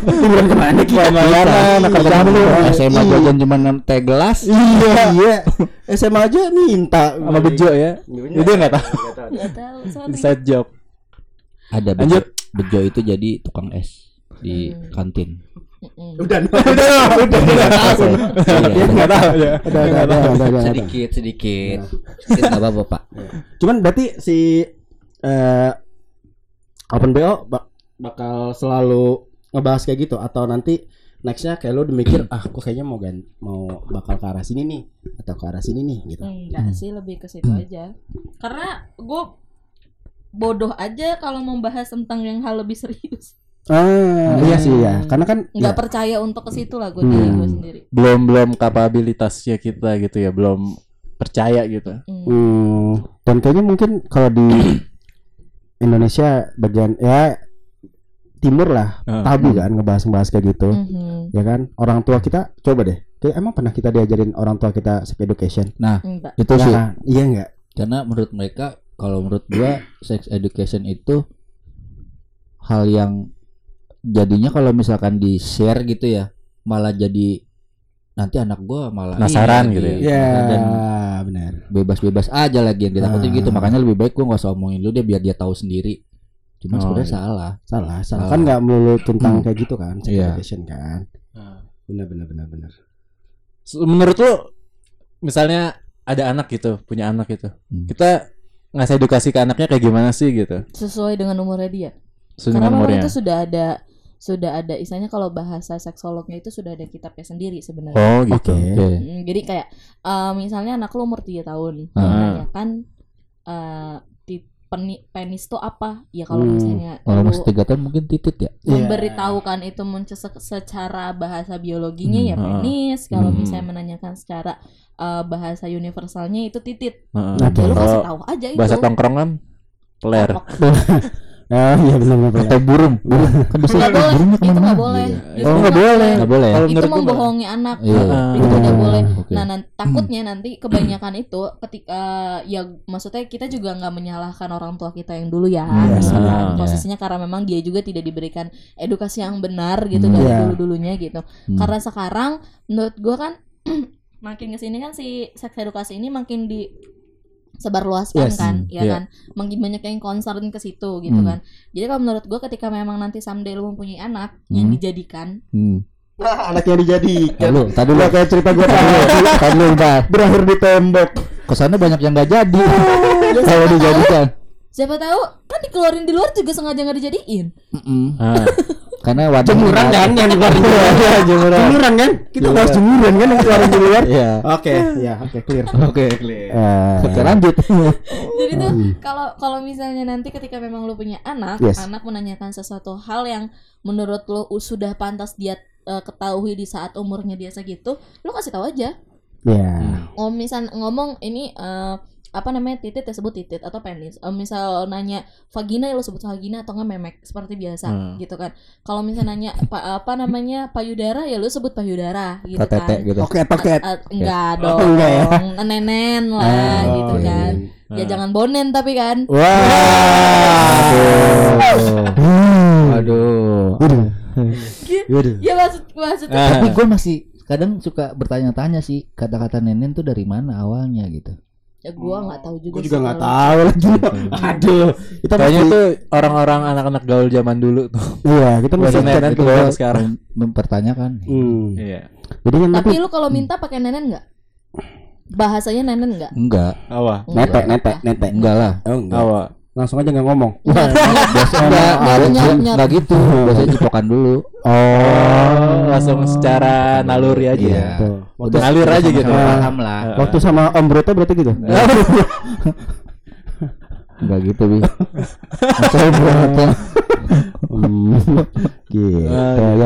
Speaker 3: Liburan ke mana kita?
Speaker 4: Ke mana, anak kerja dulu.
Speaker 2: SMA jajan cuma teh gelas.
Speaker 3: Iya, iya. SMA aja minta
Speaker 4: Sama bejo ya. Dia nggak tahu.
Speaker 1: Nggak tahu.
Speaker 4: Inside joke.
Speaker 2: Ada bejo.
Speaker 4: Lanjut.
Speaker 2: Bejo itu jadi tukang es di kantin.
Speaker 1: Mm-mm. *laughs*
Speaker 3: Udah,
Speaker 4: Udah, udah, udah.
Speaker 2: Iya,
Speaker 4: Nggak tahu ya.
Speaker 3: udah, udah, udah, udah, udah.
Speaker 2: sedikit sedikit. Sedikit nggak apa-apa pak.
Speaker 3: Cuman berarti si eh Open BO bak- bakal selalu ngebahas kayak gitu atau nanti nextnya kayak lu udah mikir ah kok kayaknya mau gan mau bakal ke arah sini nih atau ke arah sini nih gitu.
Speaker 1: Enggak sih, lebih ke situ aja. Karena gue bodoh aja kalau membahas tentang yang hal lebih serius.
Speaker 3: Ah, iya sih ya. Karena kan
Speaker 1: Nggak
Speaker 3: ya,
Speaker 1: percaya untuk ke situ lah gue diri gue
Speaker 3: Hmm.
Speaker 1: sendiri.
Speaker 4: Belum belum kapabilitasnya kita gitu ya. Belum percaya gitu.
Speaker 1: Hmm.
Speaker 3: hmm, dan kayaknya mungkin kalau di *clears throat* Indonesia bagian ya timur lah
Speaker 4: Ah.
Speaker 3: tabu kan ngebahas-ngebahas kayak gitu.
Speaker 1: Mhm.
Speaker 3: Ya kan? Orang tua kita coba deh. Kayak emang pernah kita diajarin orang tua kita sex education?
Speaker 1: Enggak.
Speaker 2: Itu sih.
Speaker 3: Nah, iya enggak?
Speaker 2: Karena menurut mereka kalau menurut gua sex education itu hal yang jadinya kalau misalkan di share gitu ya malah jadi nanti anak gua malah
Speaker 4: Penasaran
Speaker 2: ini
Speaker 4: gitu
Speaker 3: Ya,
Speaker 2: dan
Speaker 3: benar.
Speaker 2: bebas-bebas aja lagi yang ditakutin
Speaker 3: Ah.
Speaker 2: gitu makanya lebih baik gua nggak usah omongin dulu dia biar dia tahu sendiri cuma
Speaker 4: Oh,
Speaker 2: sebenarnya
Speaker 4: iya.
Speaker 2: salah
Speaker 3: Salah, salah.
Speaker 2: Salah.
Speaker 3: Kan nggak melulu tentang
Speaker 2: Hmm.
Speaker 3: kayak gitu kan, sex
Speaker 2: Iya.
Speaker 3: education kan. Benar, benar, benar, benar.
Speaker 4: Menurut lu misalnya ada anak gitu, punya anak gitu.
Speaker 2: Hmm.
Speaker 4: Kita ngasih edukasi ke anaknya kayak gimana sih gitu.
Speaker 1: Sesuai dengan umurnya dia.
Speaker 4: Sesuai
Speaker 1: Karena
Speaker 4: dengan
Speaker 1: memang
Speaker 4: umurnya.
Speaker 1: itu sudah ada sudah ada istilahnya kalau bahasa seksolognya itu sudah ada kitabnya sendiri sebenarnya.
Speaker 4: Oh gitu.
Speaker 3: Oke.
Speaker 2: oke
Speaker 1: Mm, jadi kayak eh, misalnya anak lu umur 3 tahun,
Speaker 2: Ah.
Speaker 1: menanyakan eh di peni- penis itu apa? Ya kalau
Speaker 3: Hmm.
Speaker 1: misalnya
Speaker 2: kalau masih tiga tahun mungkin titit ya
Speaker 1: memberitahukan itu mences- secara bahasa biologinya ya
Speaker 4: Hmm, ah.
Speaker 1: penis, kalau
Speaker 2: Hmm.
Speaker 1: misalnya menanyakan secara eh, bahasa universalnya itu titit.
Speaker 4: Heeh.
Speaker 3: Oke.
Speaker 1: Ya lu kasih
Speaker 4: Kalau
Speaker 1: tahu aja itu.
Speaker 4: bahasa tongkrongan peler. *laughs*
Speaker 3: Ah, iya benar, benar.
Speaker 2: atau burung burung kan bisa
Speaker 1: Nggak boleh,
Speaker 2: burungnya
Speaker 1: itu nggak boleh.
Speaker 2: Iya.
Speaker 1: Justru
Speaker 4: Oh, nggak
Speaker 1: nggak
Speaker 4: boleh.
Speaker 2: nggak boleh?
Speaker 4: Kalau
Speaker 1: Itu membohongi anak.
Speaker 2: Iya.
Speaker 3: Ah.
Speaker 1: Itu tidak boleh.
Speaker 2: Oke.
Speaker 1: Nah, nan- takutnya nanti kebanyakan itu ketika ya maksudnya kita juga nggak menyalahkan orang tua kita yang dulu ya.
Speaker 3: Iya,
Speaker 1: gitu kan.
Speaker 4: iya.
Speaker 1: Posisinya karena memang dia juga tidak diberikan edukasi yang benar gitu
Speaker 2: Hmm.
Speaker 1: dari
Speaker 3: Iya.
Speaker 1: dulu-dulunya gitu.
Speaker 2: Hmm.
Speaker 1: Karena sekarang menurut gua kan *clears throat* makin ke sini kan si seks edukasi ini makin di sebarluaskan
Speaker 3: Yes.
Speaker 1: kan,
Speaker 2: Hmm,
Speaker 1: ya
Speaker 4: iya.
Speaker 1: kan, makin banyak yang concern ke situ gitu
Speaker 2: Hmm.
Speaker 1: kan. Jadi kalau menurut gua ketika memang nanti someday lu mempunyai anak yang
Speaker 2: Hmm.
Speaker 1: dijadikan,
Speaker 2: hmm. *laughs*
Speaker 3: Nah, anaknya dijadikan.
Speaker 2: Lu, tadi lu,
Speaker 3: kayak cerita gue
Speaker 2: tadi tadi lu,
Speaker 3: berakhir di tembok.
Speaker 2: Ke sana banyak yang gak jadi
Speaker 1: ya *laughs*
Speaker 2: kalau dijadikan.
Speaker 1: siapa tahu kan dikeluarin di luar juga sengaja nggak dijadiin.
Speaker 2: Mm-mm. *laughs*
Speaker 4: Ah.
Speaker 2: Karena wadah
Speaker 3: Jemuran kan yang keluarin *laughs* di luar. jemuran. kan? Kita bahas jemuran kan yang keluarin di luar.
Speaker 2: Iya.
Speaker 3: Oke, ya, oke clear.
Speaker 2: Oke, clear.
Speaker 3: Eh,
Speaker 2: Oke, lanjut. *laughs*
Speaker 1: Jadi tuh kalau kalau misalnya nanti ketika memang lu punya anak,
Speaker 3: Yes.
Speaker 1: anak menanyakan sesuatu hal yang menurut lu u- sudah pantas dia eh, ketahui di saat umurnya dia segitu, lu kasih tahu aja.
Speaker 3: Ya.
Speaker 1: ngomong misal ngomong ini eh, apa namanya titit ya sebut titit atau penis Eh, misal nanya vagina ya lo sebut vagina atau nggak memek seperti biasa
Speaker 4: Hmm.
Speaker 1: gitu kan kalau misal nanya pa- apa namanya payudara ya lo sebut payudara gitu
Speaker 2: Atau tete
Speaker 1: kan
Speaker 2: gitu.
Speaker 3: Oke, toket.
Speaker 1: A- a- enggak dong
Speaker 3: Oh, enggak ya?
Speaker 1: nenen lah
Speaker 3: Oh,
Speaker 1: gitu
Speaker 3: iya,
Speaker 1: kan
Speaker 3: iya.
Speaker 1: ya jangan bonen tapi kan
Speaker 2: Wah. Aduh.
Speaker 3: Waduh.
Speaker 1: ya maksud maksud
Speaker 4: Ah.
Speaker 2: Tapi gue masih kadang suka bertanya-tanya sih kata-kata nenen tuh dari mana awalnya gitu.
Speaker 1: Ya gua nggak tahu juga sih
Speaker 3: juga nggak tahu lagi. *laughs* Aduh. Kita
Speaker 4: Kayaknya
Speaker 3: masih
Speaker 4: tuh orang-orang anak-anak gaul zaman dulu tuh.
Speaker 3: Iya, kita masih
Speaker 4: nenen
Speaker 2: Itu gua
Speaker 4: sekarang.
Speaker 2: mem- mempertanyakan.
Speaker 3: Hmm.
Speaker 4: Iya.
Speaker 3: Jadi kan
Speaker 1: tapi
Speaker 3: nanti
Speaker 1: lu kalau minta pakai nenen nggak bahasanya nenen nggak
Speaker 2: Enggak,
Speaker 4: Awa.
Speaker 3: netek, netek, netek.
Speaker 2: enggak lah.
Speaker 3: Oh, enggak.
Speaker 4: Awa.
Speaker 3: Langsung aja nggak ngomong.
Speaker 2: Biasa enggak,
Speaker 1: nyar, nyar,
Speaker 2: enggak,
Speaker 1: nyar.
Speaker 2: enggak gitu. Biasanya cipokan dulu.
Speaker 4: Oh, langsung secara naluri aja.
Speaker 2: Iya.
Speaker 3: Tuh.
Speaker 4: Udah ngalir aja gitu.
Speaker 2: Paham lah.
Speaker 3: Waktu sama Om Broto berarti gitu. *laughs*
Speaker 2: Enggak gitu, Bi. *laughs* Saya berapa?
Speaker 3: Hmm. Gitu.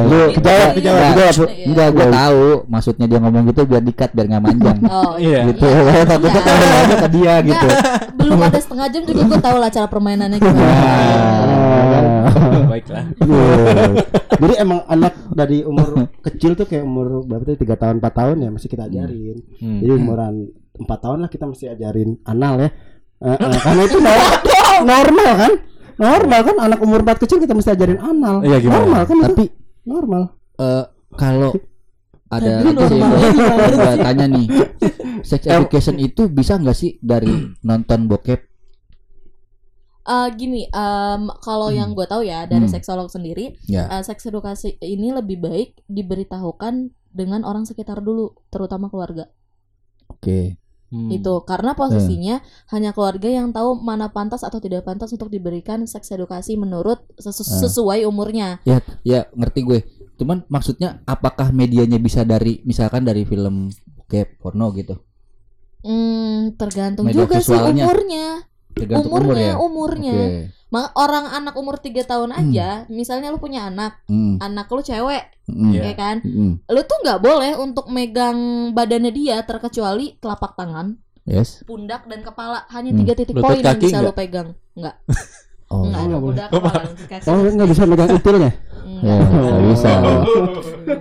Speaker 2: Lu
Speaker 1: kejawab,
Speaker 2: kejawab.
Speaker 1: Iya.
Speaker 2: Enggak, gua tahu maksudnya dia ngomong gitu biar dikat biar enggak manjang. *laughs*
Speaker 1: oh
Speaker 4: Iya.
Speaker 2: gitu.
Speaker 1: Iya. *laughs*
Speaker 2: Takutnya
Speaker 1: Iya.
Speaker 2: kalau aja ke dia gitu.
Speaker 1: belum ada setengah jam juga gue tahu lah cara permainannya gimana.
Speaker 3: Ah.
Speaker 4: Baiklah.
Speaker 3: Iya. Jadi emang anak dari umur kecil tuh kayak umur berapa tuh tiga tahun 4 tahun ya masih kita ajarin.
Speaker 4: Hmm.
Speaker 3: Jadi umuran 4 tahun lah kita mesti ajarin anal ya. Eh, eh, *laughs* karena itu nor- normal kan? Normal kan anak umur 4 kecil kita mesti ajarin anal.
Speaker 4: Iya, gimana?
Speaker 3: Normal kan itu?
Speaker 2: Tapi
Speaker 3: normal.
Speaker 2: eh kalau ada gua *laughs* tanya nih sex education itu bisa nggak sih dari *clears throat* nonton bokep
Speaker 1: Eh, gini, em, kalau yang gue tahu ya dari
Speaker 2: Hmm.
Speaker 1: seksolog sendiri,
Speaker 2: ya
Speaker 1: eh, seks edukasi ini lebih baik diberitahukan dengan orang sekitar dulu, terutama keluarga.
Speaker 2: oke
Speaker 4: Hmm.
Speaker 1: Itu karena posisinya hanya keluarga yang tahu mana pantas atau tidak pantas untuk diberikan seks edukasi menurut sesu-
Speaker 2: Eh.
Speaker 1: sesuai umurnya.
Speaker 2: ya ya ngerti gue cuman maksudnya apakah medianya bisa dari misalkan dari film bokep porno gitu
Speaker 1: Hmm, tergantung
Speaker 2: Media
Speaker 1: juga sih umurnya.
Speaker 2: Tergantung umur
Speaker 1: Umurnya,
Speaker 2: ya
Speaker 1: umurnya.
Speaker 2: oke
Speaker 1: Ma- orang anak umur 3 tahun aja, misalnya lu punya anak,
Speaker 2: Hmm,
Speaker 1: anak lu cewek,
Speaker 2: hmm,
Speaker 4: Iya.
Speaker 1: ya kan?
Speaker 2: hmm,
Speaker 1: Lu tuh nggak boleh untuk megang badannya dia terkecuali telapak tangan,
Speaker 2: yes
Speaker 1: pundak dan kepala. Hanya
Speaker 2: Hmm.
Speaker 1: tiga titik
Speaker 4: Lutut
Speaker 1: poin yang bisa lu
Speaker 4: nggak?
Speaker 1: pegang. Enggak.
Speaker 2: oh
Speaker 1: Enggak,
Speaker 3: nggak boleh.
Speaker 1: pundak, kepala, lutut, kaki.
Speaker 3: Oh, nggak bisa megang itilnya.
Speaker 2: Ya
Speaker 1: Enggak.
Speaker 2: nggak bisa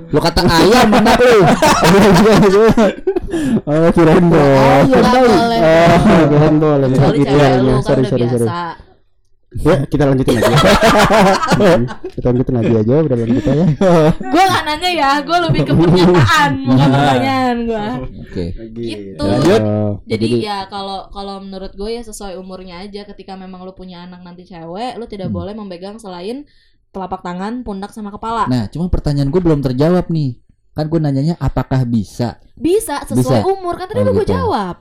Speaker 2: lu kata ayam mana lu *laughs*
Speaker 3: Oh, kirain boleh.
Speaker 1: Nggak boleh.
Speaker 3: Oh, kirain boleh.
Speaker 1: Kecuali
Speaker 3: Gitu
Speaker 1: cewek
Speaker 3: ya.
Speaker 1: lu kan
Speaker 3: Sorry, sorry, sorry.
Speaker 1: biasa.
Speaker 3: Ya, kita lanjutin aja. *laughs* Kita lanjutin aja aja obrolan kita ya.
Speaker 1: Gue gak nanya ya, gue lebih ke pernyataan, *laughs* bukan pertanyaan gue.
Speaker 2: oke
Speaker 1: Gitu.
Speaker 4: Lanjut.
Speaker 3: Oh,
Speaker 1: Jadi ya kalau kalau menurut gue ya sesuai umurnya aja ketika memang lu punya anak nanti cewek lu tidak
Speaker 2: Hmm.
Speaker 1: boleh memegang selain telapak tangan, pundak sama kepala.
Speaker 2: nah cuma pertanyaan gue belum terjawab nih kan gue nanyanya apapah bisa
Speaker 1: Bisa sesuai
Speaker 2: Bisa.
Speaker 1: umur kan tadi
Speaker 2: Oh,
Speaker 1: udah gue
Speaker 2: gitu.
Speaker 1: jawab.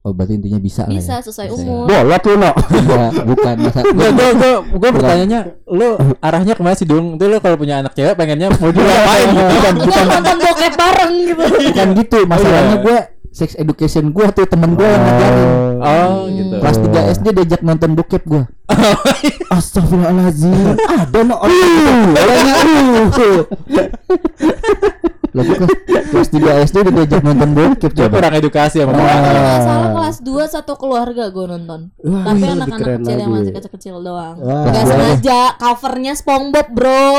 Speaker 2: oh berarti intinya bisa lah ya
Speaker 1: Bisa sesuai
Speaker 2: Bisa ya.
Speaker 1: umur.
Speaker 3: bolot lu no.
Speaker 2: Enggak, bukan masa *laughs*
Speaker 4: Gue gue gue gue bertanyanya, lu arahnya ke mana sih Dung? Itu lu kalau punya anak cewek pengennya mau *laughs* diapain?
Speaker 2: bukan
Speaker 1: Kita nonton bokep bareng gitu.
Speaker 2: bukan gitu masalahnya gue sex education gue tuh temen gue yang ngajarin
Speaker 4: Oh, gitu.
Speaker 2: kelas 3 SD diajak nonton bokep gue *laughs*
Speaker 3: Astagfirullahalazim. Ada no orang *laughs*
Speaker 2: uh Lagi kelas, kelas 3 SD udah diajak nonton bokep
Speaker 4: Dia
Speaker 2: coba
Speaker 4: kurang edukasi sama
Speaker 1: Gue nggak salah kelas 2 satu keluarga gue nonton.
Speaker 3: Wah,
Speaker 1: Tapi
Speaker 3: lebih
Speaker 1: anak-anak
Speaker 3: keren
Speaker 1: kecil yang
Speaker 3: lagi.
Speaker 1: masih kecil-kecil doang.
Speaker 3: Wah.
Speaker 1: Gak sengaja covernya SpongeBob bro.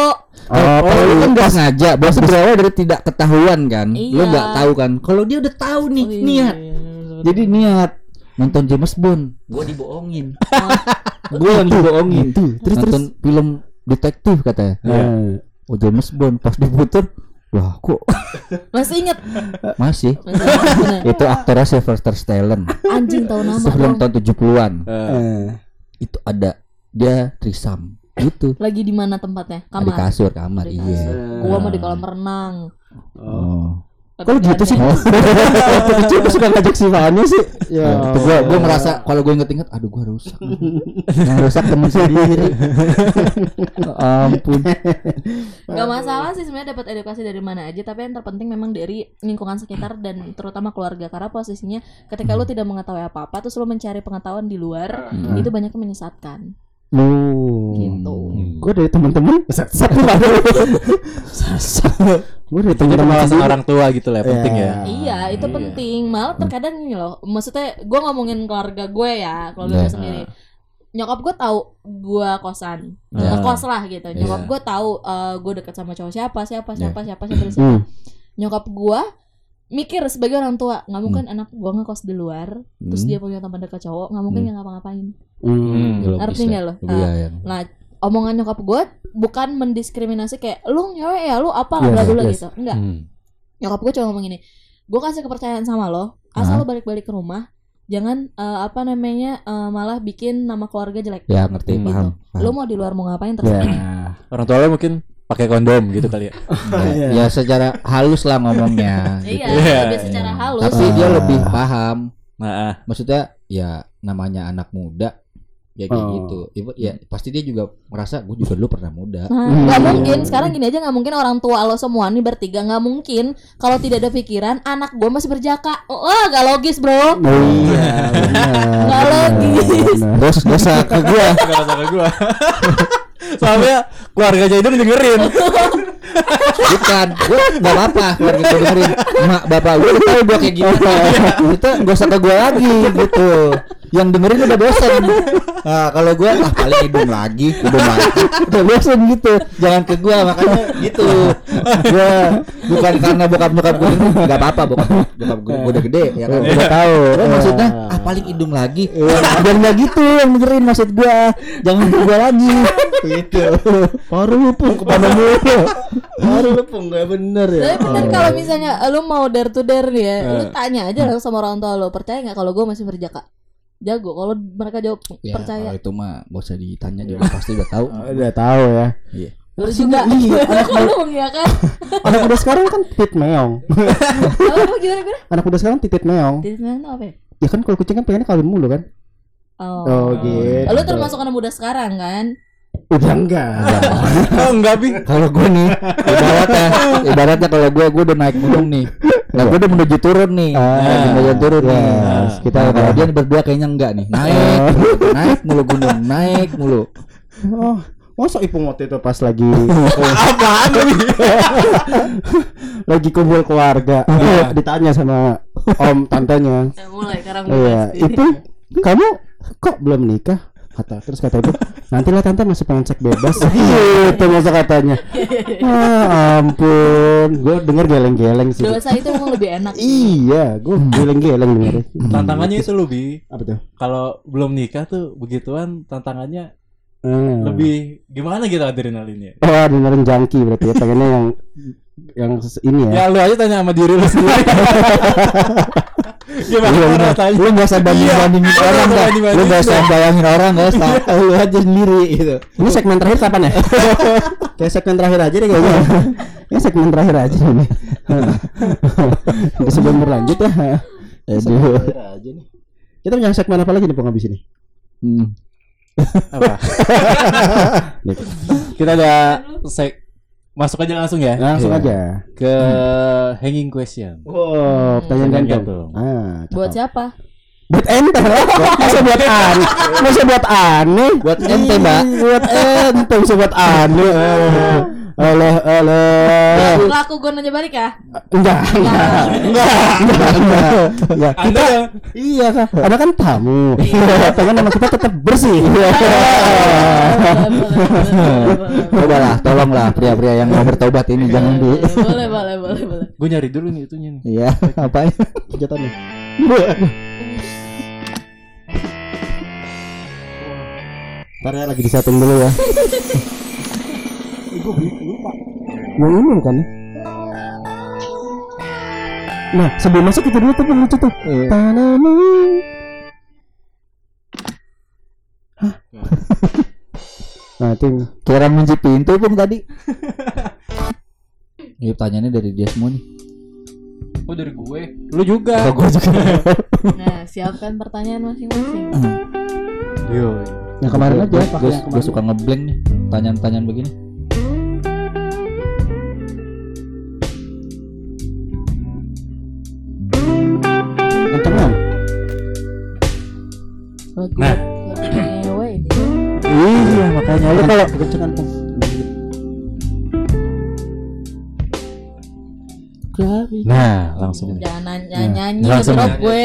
Speaker 2: Oh, kalau lu kan gak sengaja, berarti berawal dari tidak ketahuan kan? Lu
Speaker 1: Iya.
Speaker 2: gak tahu kan? Kalau dia udah tahu nih
Speaker 1: Oh, iya,
Speaker 2: niat,
Speaker 1: iya, iya.
Speaker 2: jadi niat nonton James Bond, gua dibohongin, *laughs* gua yang dibohongin.
Speaker 3: Terus terus.
Speaker 2: nonton film detektif katanya,
Speaker 3: Eh,
Speaker 2: oh James Bond pas diputer, wah kok *laughs*
Speaker 1: Masih inget?
Speaker 2: masih? Itu aktornya Sylvester Stallone,
Speaker 1: Anjing tahu nama
Speaker 2: sebelum tahun 70-an,
Speaker 4: Eh,
Speaker 3: eh.
Speaker 2: itu ada dia trisam, gitu,
Speaker 1: Lagi di mana tempatnya?
Speaker 2: di
Speaker 1: Kamar.
Speaker 2: kasur kamar,
Speaker 1: Di
Speaker 2: iya.
Speaker 1: Gua mau di kolam renang.
Speaker 2: Oh.
Speaker 3: Kok gitu sih? Waktu kecil gua suka ngajak si Fahmi sih. *laughs* Ya.
Speaker 2: Itu gua gua merasa kalau gue inget-inget aduh gua rusak. *laughs* Yang rusak temen sendiri. *laughs* Ampun.
Speaker 1: Gak masalah sih sebenarnya dapat edukasi dari mana aja, tapi yang terpenting memang dari lingkungan sekitar dan terutama keluarga karena posisinya ketika lu tidak mengetahui apa-apa terus lu mencari pengetahuan di luar,
Speaker 2: Hmm.
Speaker 1: itu banyak yang menyesatkan.
Speaker 2: Oh.
Speaker 5: Gitu.
Speaker 2: Gue dari teman-teman satu Gue dari teman-teman
Speaker 4: orang tua gitu lah penting ya.
Speaker 1: Iya, itu
Speaker 4: Iya.
Speaker 1: penting. Malah terkadang gini loh. Maksudnya gue ngomongin keluarga gue ya, keluarga gue
Speaker 2: Iya.
Speaker 1: sendiri. Nyokap gue tahu gue kosan,
Speaker 4: Iya.
Speaker 1: ngekos lah gitu. Nyokap
Speaker 4: Iya.
Speaker 1: gue tahu eh, gue deket sama cowok siapa, siapa,
Speaker 4: Iya.
Speaker 1: siapa, siapa, siapa, siapa.
Speaker 2: Hmm.
Speaker 1: Nyokap gue mikir sebagai orang tua, nggak mungkin anak gue ngekos di luar, terus
Speaker 2: Hmm.
Speaker 1: dia punya teman dekat cowok, nggak mungkin
Speaker 2: Hmm.
Speaker 1: nggak ngapa-ngapain.
Speaker 2: Hmm.
Speaker 4: Logis
Speaker 1: Ngerti nggak lo?
Speaker 4: Iya, iya.
Speaker 1: Nah, omongan nyokap gue bukan mendiskriminasi kayak lu ngewe ya lu apa
Speaker 2: Yes,
Speaker 1: bla bla
Speaker 2: yes.
Speaker 1: gitu. Enggak.
Speaker 4: Hmm.
Speaker 1: Nyokap gue cuma ngomong gini, gue kasih kepercayaan sama lo, asal lo balik-balik ke rumah, jangan eh, apa namanya eh, malah bikin nama keluarga jelek.
Speaker 2: Ya ngerti
Speaker 4: Hmm.
Speaker 2: paham.
Speaker 1: Lo mau di luar mau ngapain
Speaker 2: Ya.
Speaker 1: terserah.
Speaker 4: Orang tua lo mungkin pakai kondom gitu kali ya.
Speaker 2: ya, ya secara halus lah ngomongnya.
Speaker 1: Iya,
Speaker 4: Iya,
Speaker 1: lebih secara
Speaker 4: iya.
Speaker 1: halus.
Speaker 2: Tapi dia
Speaker 3: Ah.
Speaker 2: lebih paham.
Speaker 4: Nah, ah.
Speaker 2: Maksudnya ya namanya anak muda ya kayak
Speaker 3: Oh.
Speaker 2: gitu. Ya, ya pasti dia juga merasa gue juga dulu pernah muda.
Speaker 1: Nah,
Speaker 2: Hmm.
Speaker 1: nggak mungkin sekarang gini aja nggak mungkin orang tua lo semua nih bertiga nggak mungkin kalau tidak ada pikiran anak gue masih berjaka. Oh, gak logis bro.
Speaker 2: Iya,
Speaker 1: Nggak logis.
Speaker 2: Terus dosa ke gue.
Speaker 4: Gak sama gua. *laughs* Soalnya keluarga Jaidon dengerin.
Speaker 2: Bukan, gue gak apa-apa keluarga gue dengerin. Mak bapak gue tahu gue kayak gitu Itu gak usah ke gue lagi gitu Yang dengerin udah bosan. *laughs* Nah kalau gue ah paling hidung lagi Hidung lagi Udah bosan gitu. Jangan ke gue makanya gitu. Gue bukan karena bokap bokap gue dengerin Gak apa-apa bokap. Bokap gue udah gede ya kan? Udah tahu. Gue maksudnya ah paling hidung lagi. Jangan gak gitu yang dengerin maksud gue Jangan ke gue lagi. Gitu. Baru lupung kepada mulu
Speaker 3: Baru lu pun gak bener ya.
Speaker 1: Tapi bener kalau misalnya lu mau dare to dare nih ya, lu tanya aja langsung sama orang tua lo percaya nggak kalau gue masih berjaka? Jago. Kalau mereka jawab
Speaker 2: Ya,
Speaker 1: percaya.
Speaker 2: kalau itu mah gak usah ditanya juga pasti udah tahu. *laughs*
Speaker 3: Udah tahu ya.
Speaker 1: Lu juga.
Speaker 3: Iya, *laughs* anak
Speaker 1: Lu mengiyakan. *laughs*
Speaker 3: Anak muda sekarang kan titit meong.
Speaker 1: Apa apa gimana gimana?
Speaker 3: Anak muda sekarang titit meong.
Speaker 1: Titik mana tuh apa ya?
Speaker 3: Ya kan kalau kucing kan pengennya kawin mulu kan?
Speaker 1: Oh.
Speaker 3: Oh, gitu.
Speaker 1: Lu termasuk anak muda sekarang kan?
Speaker 3: Udah enggak.
Speaker 4: Oh enggak bi.
Speaker 2: Kalau gue nih, ibaratnya, ibaratnya kalau gue gue udah naik gunung nih, nah gue udah menuju turun nih,
Speaker 3: Ah,
Speaker 2: nah, menuju turun nih.
Speaker 3: yes,
Speaker 2: Kita kalau dia berdua kayaknya enggak nih, naik, naik mulu gunung, naik mulu.
Speaker 3: Oh, masa ipung waktu itu pas lagi *laughs*
Speaker 4: Apaan bi?
Speaker 3: lagi kumpul keluarga. Ditanya sama om tantenya.
Speaker 1: Ya, mulai sekarang
Speaker 3: iya itu kamu kok belum nikah kata terus kata ibu nanti lah tante masih pengen cek bebas *laughs* gitu masa katanya *laughs* ah, ampun gue denger geleng-geleng sih
Speaker 1: Dosa itu emang lebih enak.
Speaker 3: iya gue geleng-geleng denger
Speaker 4: Tantangannya itu lu bi.
Speaker 3: apa tuh
Speaker 4: Kalau belum nikah tuh begituan tantangannya
Speaker 3: Hmm.
Speaker 4: lebih gimana gitu adrenalinnya.
Speaker 3: oh dengerin jangki berarti ya pengennya yang yang ini ya
Speaker 4: Ya lu aja tanya sama diri lu sendiri. *laughs* Gimana
Speaker 2: Iya, bener.
Speaker 4: rasanya?
Speaker 2: Lu gak usah banding bandingin
Speaker 4: Iya,
Speaker 2: orang dah,
Speaker 4: banding-bandingin.
Speaker 2: lu gak usah bayangin orang gak usah, lu aja sendiri gitu.
Speaker 3: ini segmen terakhir kapan ya *laughs* kayak segmen terakhir aja deh kayaknya *laughs* ini segmen terakhir aja ini sebelum berlanjut ya segmen
Speaker 2: Aduh.
Speaker 3: terakhir aja nih kita punya segmen apa lagi nih penghabis ini
Speaker 2: Hmm.
Speaker 4: Apa? *laughs* Kita ada sek masuk aja langsung ya?
Speaker 3: Langsung
Speaker 2: Iya.
Speaker 3: aja.
Speaker 4: Ke hanging question.
Speaker 3: wow pertanyaan
Speaker 4: Pertanyaan
Speaker 3: gantung. ah
Speaker 1: Buat siapa?
Speaker 3: buat ente. Masa buat aneh masa buat aneh?
Speaker 2: Buat ente, Mbak.
Speaker 3: buat ente bisa buat aneh. *laughs* Oleh oleh.
Speaker 1: Laku gue nanya balik ya?
Speaker 3: enggak enggak. enggak. Enggak enggak enggak.
Speaker 4: Anda yang
Speaker 3: iya kan ada kan tamu. Pengen nama kita tetap bersih *laughs*
Speaker 1: Boleh, boleh, boleh, boleh.
Speaker 2: Coba lah, tolonglah pria-pria yang mau bertobat ini jangan dulu.
Speaker 1: Boleh, boleh, boleh, boleh.
Speaker 4: gue nyari dulu nih itunya nih.
Speaker 2: Iya, apa ya?
Speaker 3: senjatanya Ntar ya lagi disetting dulu ya Yang ini bukan ya? Nah sebelum masuk itu dulu tuh lucu tuh Tanamu Yang-
Speaker 2: Kira kunci pintu pun tadi. *laughs* Ini pertanyaannya dari dia semua nih.
Speaker 4: Oh dari gue. Lu juga.
Speaker 2: Apa gue juga?
Speaker 1: Nah, siapkan pertanyaan masing-masing.
Speaker 4: Yo.
Speaker 3: Yang kemarin aja pakai
Speaker 2: Gue gue
Speaker 3: kemarin.
Speaker 2: suka ngeblank nih. Tanyaan-tanyaan begini.
Speaker 4: Nah.
Speaker 2: Iya, makanya lu kalau
Speaker 3: kekencengan Pung.
Speaker 4: Nah, langsung nih.
Speaker 1: Jangan nanya nyanyi
Speaker 4: langsung
Speaker 1: drop
Speaker 4: ya.
Speaker 1: gue.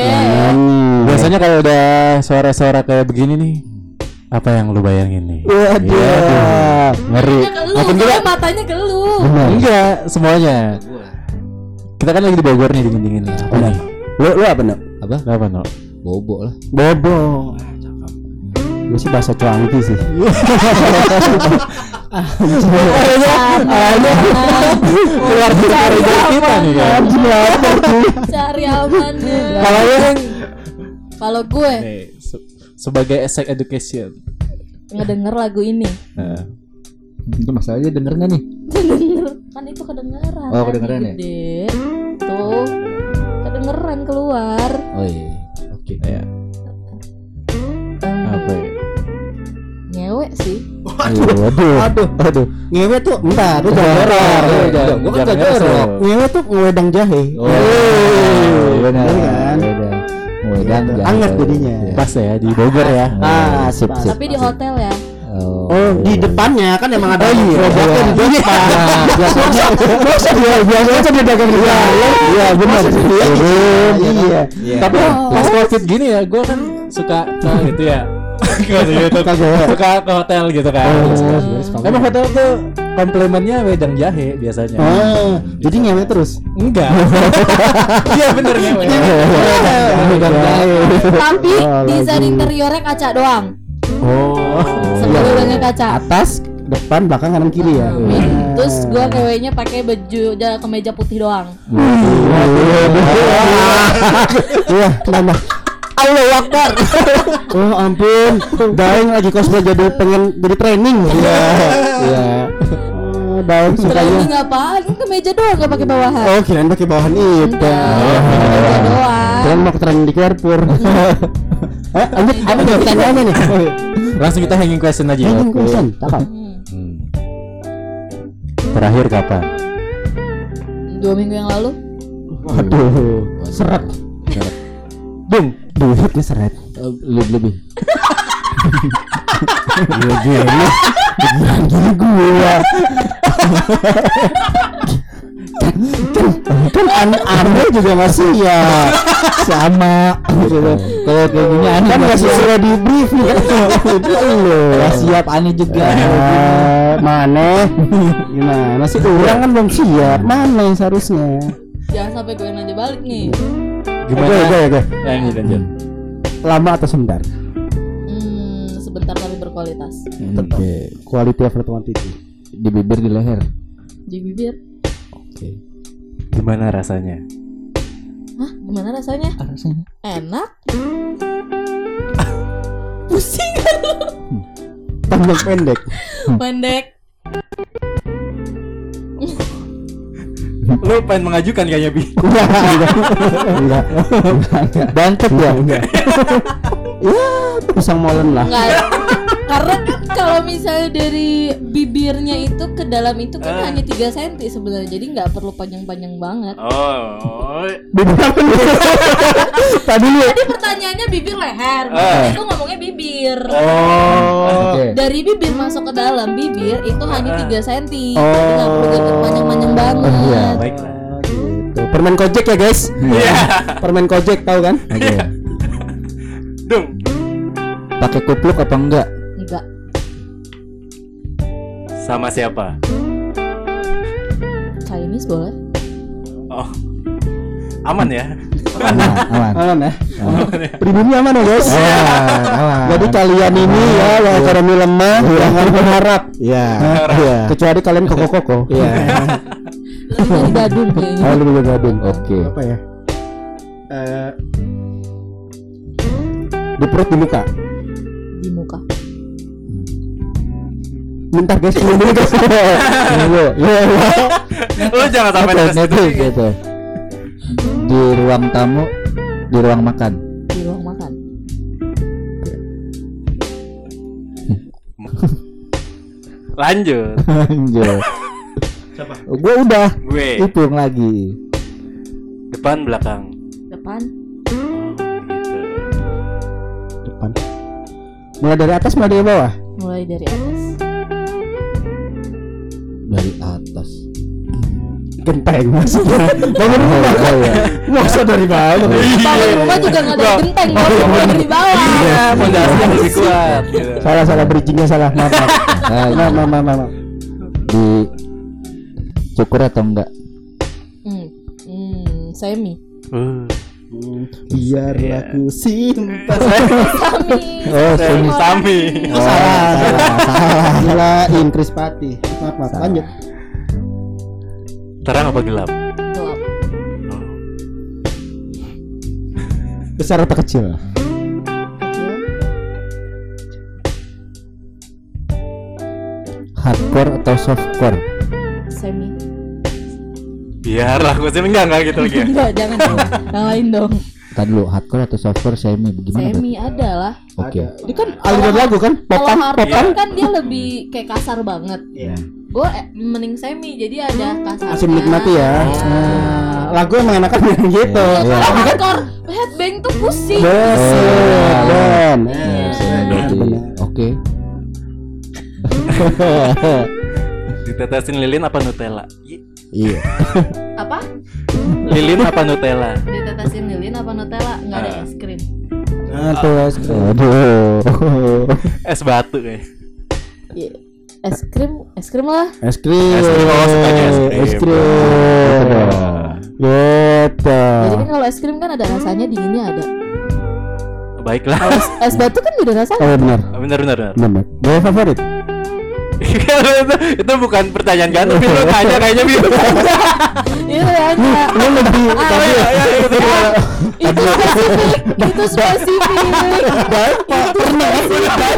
Speaker 4: Biasanya kalau udah suara-suara kayak begini nih, apa yang lu bayangin nih?
Speaker 2: Waduh.
Speaker 4: Iya, Ngeri.
Speaker 1: Matanya ke lu, soalnya matanya ke lu.
Speaker 4: Enggak, semuanya. Kita kan lagi di Bogor nih dingin-dingin nih. Apa nih?
Speaker 2: Lu lu apa, Nok?
Speaker 3: Apa?
Speaker 4: Apa no?
Speaker 3: Bobo lah.
Speaker 2: Bobo. Gue sih bahasa cuangki sih.
Speaker 4: Keluar dari kita nih kan.
Speaker 1: Cari amannya.
Speaker 4: Kalau lu kan
Speaker 1: Kalau gue
Speaker 4: sebagai sex education.
Speaker 1: ngedenger lagu ini,
Speaker 2: Itu masalahnya denger nggak nih?
Speaker 1: denger kan itu kedengeran.
Speaker 2: Oh, kedengeran ya?
Speaker 1: Gede. Tuh kedengeran keluar.
Speaker 3: Oh iya. Oke.
Speaker 4: ya.
Speaker 2: Waduh.
Speaker 3: Aduh.
Speaker 2: Aduh.
Speaker 3: Ngewe tuh entar lu
Speaker 2: Jangan jorok.
Speaker 3: Gua kan jorok. Ngewe tuh ngewedang jahe.
Speaker 2: Oh, benar.
Speaker 3: Iya kan?
Speaker 2: Wedang
Speaker 3: Gitu.
Speaker 2: jangan
Speaker 3: Anget jadinya.
Speaker 4: Pas ya di Bogor ya.
Speaker 3: Ah, sip sip.
Speaker 1: Tapi di hotel ya.
Speaker 2: Oh,
Speaker 3: Oh, di depannya kan emang ada
Speaker 2: Oh, iya.
Speaker 3: di depan.
Speaker 2: biasanya biasanya biasanya kan dia dagang di. Iya, benar. Iya.
Speaker 4: Tapi pas covid gini ya, gue kan suka ke gitu ya. Ke gitu. Suka ke hotel gitu kan. Emang hotel tuh komplimennya wedang jahe biasanya.
Speaker 3: Oh, jadi ngewe terus.
Speaker 4: Enggak. *laughs* Iya bener ngewe.
Speaker 2: Wedang jahe.
Speaker 1: Tapi
Speaker 2: Oh,
Speaker 1: desain interiornya kaca doang.
Speaker 4: Oh.
Speaker 1: Sebelumnya kaca.
Speaker 3: Atas, depan, belakang, kanan, kiri ya.
Speaker 1: Terus gua ngewenya pakai baju ja- kemeja putih doang.
Speaker 3: Iya, nambah. Allah Akbar. *laughs* oh ampun, Daeng lagi cosplay jadi pengen jadi training. *laughs* Iya, iya. Oh, Daeng sukanya.
Speaker 1: Training apaan? Kan kemeja doang gak pakai bawahan.
Speaker 3: Oh, kirain pakai bawahan itu.
Speaker 1: Enggak, kemeja doang.
Speaker 3: Kirain mau ke training di Carrefour. *laughs* eh, lanjut, apa nih pertanyaannya nih?
Speaker 4: Langsung kita hanging question aja.
Speaker 3: Hanging question, cakep.
Speaker 1: Hmm.
Speaker 4: Hmm. Terakhir kapan?
Speaker 1: Dua minggu yang lalu.
Speaker 3: Waduh, seret. Bung, duitnya seret.
Speaker 2: Lebih lebih.
Speaker 3: Gila gila. Gila gini gua. kan, kan, kan an- anda juga masih ya sama gitu.
Speaker 2: Kalau kayak gini aneh
Speaker 3: kan
Speaker 2: nggak
Speaker 3: sudah di briefing itu lo
Speaker 2: Nggak siap aneh juga.
Speaker 3: Eh, mana gimana sih orang kan belum siap mana yang seharusnya
Speaker 1: Jangan sampai gue nanya balik nih.
Speaker 4: Gimana?
Speaker 3: Gue, gue, gue.
Speaker 4: Lanjut lanjut.
Speaker 3: lama atau sebentar
Speaker 1: Hmm, sebentar tapi berkualitas.
Speaker 3: Oke, quality over quantity.
Speaker 2: Di bibir di leher.
Speaker 1: Di bibir.
Speaker 3: Oke.
Speaker 4: Gimana rasanya?
Speaker 1: Hah, gimana rasanya?
Speaker 2: Rasanya.
Speaker 1: Enak? *laughs* Pusing
Speaker 3: Panjang pendek. *laughs*
Speaker 1: pendek.
Speaker 4: Lu pengen mengajukan kayaknya bi. *laughs*
Speaker 3: Enggak, enggak. Enggak.
Speaker 2: Bantep ya.
Speaker 3: Enggak. *laughs* ya, pisang molen lah.
Speaker 1: Enggak. Karena kalau misalnya dari bibirnya itu ke dalam itu kan
Speaker 4: Ah.
Speaker 1: hanya 3 cm sebenarnya. Jadi nggak perlu panjang-panjang banget.
Speaker 4: Oh. *laughs*
Speaker 3: Tadi lu
Speaker 1: Tadi pertanyaannya bibir leher.
Speaker 4: Ah.
Speaker 1: Makanya gue ngomongnya bibir.
Speaker 4: Oh.
Speaker 2: Oke.
Speaker 1: Dari bibir masuk ke dalam bibir itu hanya 3 cm.
Speaker 3: Oh.
Speaker 1: Jadi nggak perlu panjang-panjang banget.
Speaker 2: Iya.
Speaker 4: Baiklah.
Speaker 3: gitu. Permen kojek ya, guys.
Speaker 4: Iya.
Speaker 3: Permen kojek tahu kan?
Speaker 2: Oke.
Speaker 4: Dung.
Speaker 2: Pakai kupluk apa enggak?
Speaker 4: Sama siapa?
Speaker 1: Chinese boleh.
Speaker 4: Oh. Aman ya?
Speaker 2: Aman, aman.
Speaker 3: Aman ya.
Speaker 4: Aman ya?
Speaker 3: Pribumi aman ya, guys.
Speaker 2: Aman, aman.
Speaker 3: Jadi kalian ini ya yang ekonomi lemah jangan berharap. Iya.
Speaker 2: Iya.
Speaker 3: Kecuali kalian koko-koko. Iya.
Speaker 1: Lebih dari gadun kayaknya.
Speaker 3: Oh, lebih gadun.
Speaker 2: Oke.
Speaker 3: Apa ya? Eh di perut di muka. Bentar guys, tunggu dulu guys.
Speaker 4: Lu jangan sampai
Speaker 2: Itu, gitu. Di ruang tamu, di ruang makan.
Speaker 1: Di ruang makan.
Speaker 4: Lanjut.
Speaker 2: Anjir. Gua udah
Speaker 4: Gue
Speaker 2: hitung lagi.
Speaker 4: depan belakang.
Speaker 1: Depan.
Speaker 3: Depan. Mulai dari atas, mulai dari bawah.
Speaker 1: mulai dari atas
Speaker 2: Dari atas.
Speaker 3: Genteng maksudnya. *laughs* Bangun rumah
Speaker 2: Oh, iya.
Speaker 3: Masa dari bawah.
Speaker 1: bangun rumah juga nggak ada genteng mau mulai dari bawah
Speaker 4: Iya, pondasinya lebih kuat. gitu.
Speaker 3: Salah salah bridgingnya salah. Maaf maaf. *laughs*
Speaker 2: Nah,
Speaker 3: Maaf maaf maaf. maaf.
Speaker 2: di cukur atau enggak?
Speaker 1: hmm. Hmm, semi
Speaker 4: Uh.
Speaker 3: Biar aku simpan.
Speaker 1: sami *laughs*
Speaker 2: Oh, semi.
Speaker 4: Sami.
Speaker 3: Oh, salah, salah, salah. Inkris Pati. Maaf maaf. Lanjut.
Speaker 4: Terang apa gelap?
Speaker 1: gelap
Speaker 3: Besar atau kecil
Speaker 2: Hardcore atau softcore?
Speaker 1: semi
Speaker 4: Biarlah, gue sih enggak enggak gitu lagi. ya. *laughs*
Speaker 1: enggak jangan dong yang lain dong
Speaker 2: Tadi dulu hardcore atau softcore semi gimana?
Speaker 1: Semi ada lah
Speaker 2: Oke.
Speaker 3: Ada. Ini kan aliran lagu kan? Popan popan.
Speaker 1: kan dia lebih kayak kasar banget
Speaker 3: Iya.
Speaker 1: gue mending semi jadi ada kasar
Speaker 3: Masih menikmati ya. Nah, lagu emang enakan yang gitu.
Speaker 1: Iya, kalau hardcore headbang tuh pusing
Speaker 3: Yes.
Speaker 2: Oh.
Speaker 3: Ben.
Speaker 1: Iya.
Speaker 2: Oke. *laughs*
Speaker 4: Ditetesin lilin apa Nutella?
Speaker 3: Iya.
Speaker 1: apa
Speaker 4: Lilin apa Nutella?
Speaker 1: ditetesin lilin apa nutella nggak ada es krim
Speaker 3: Nah, tuh es krim.
Speaker 2: Aduh.
Speaker 4: Es batu kayak.
Speaker 1: Iya. es krim es krim lah
Speaker 3: Es krim.
Speaker 4: Es krim, oh, sukanya es krim.
Speaker 3: Es krim. Gitu.
Speaker 1: jadi kan kalau es krim kan ada rasanya dinginnya ada
Speaker 4: Baiklah.
Speaker 1: es, es batu kan beda rasanya
Speaker 3: Oh benar.
Speaker 4: Benar benar. benar.
Speaker 3: Benar. Gaya favorit?
Speaker 4: Itu, itu bukan pertanyaan kan, tapi lu tanya kayaknya gitu.
Speaker 1: itu hanya
Speaker 3: Lu lebih
Speaker 4: Oh,
Speaker 3: tadi
Speaker 4: iya, iya, itu gimana?
Speaker 1: itu spesifik itu spesifik. Itu spesifik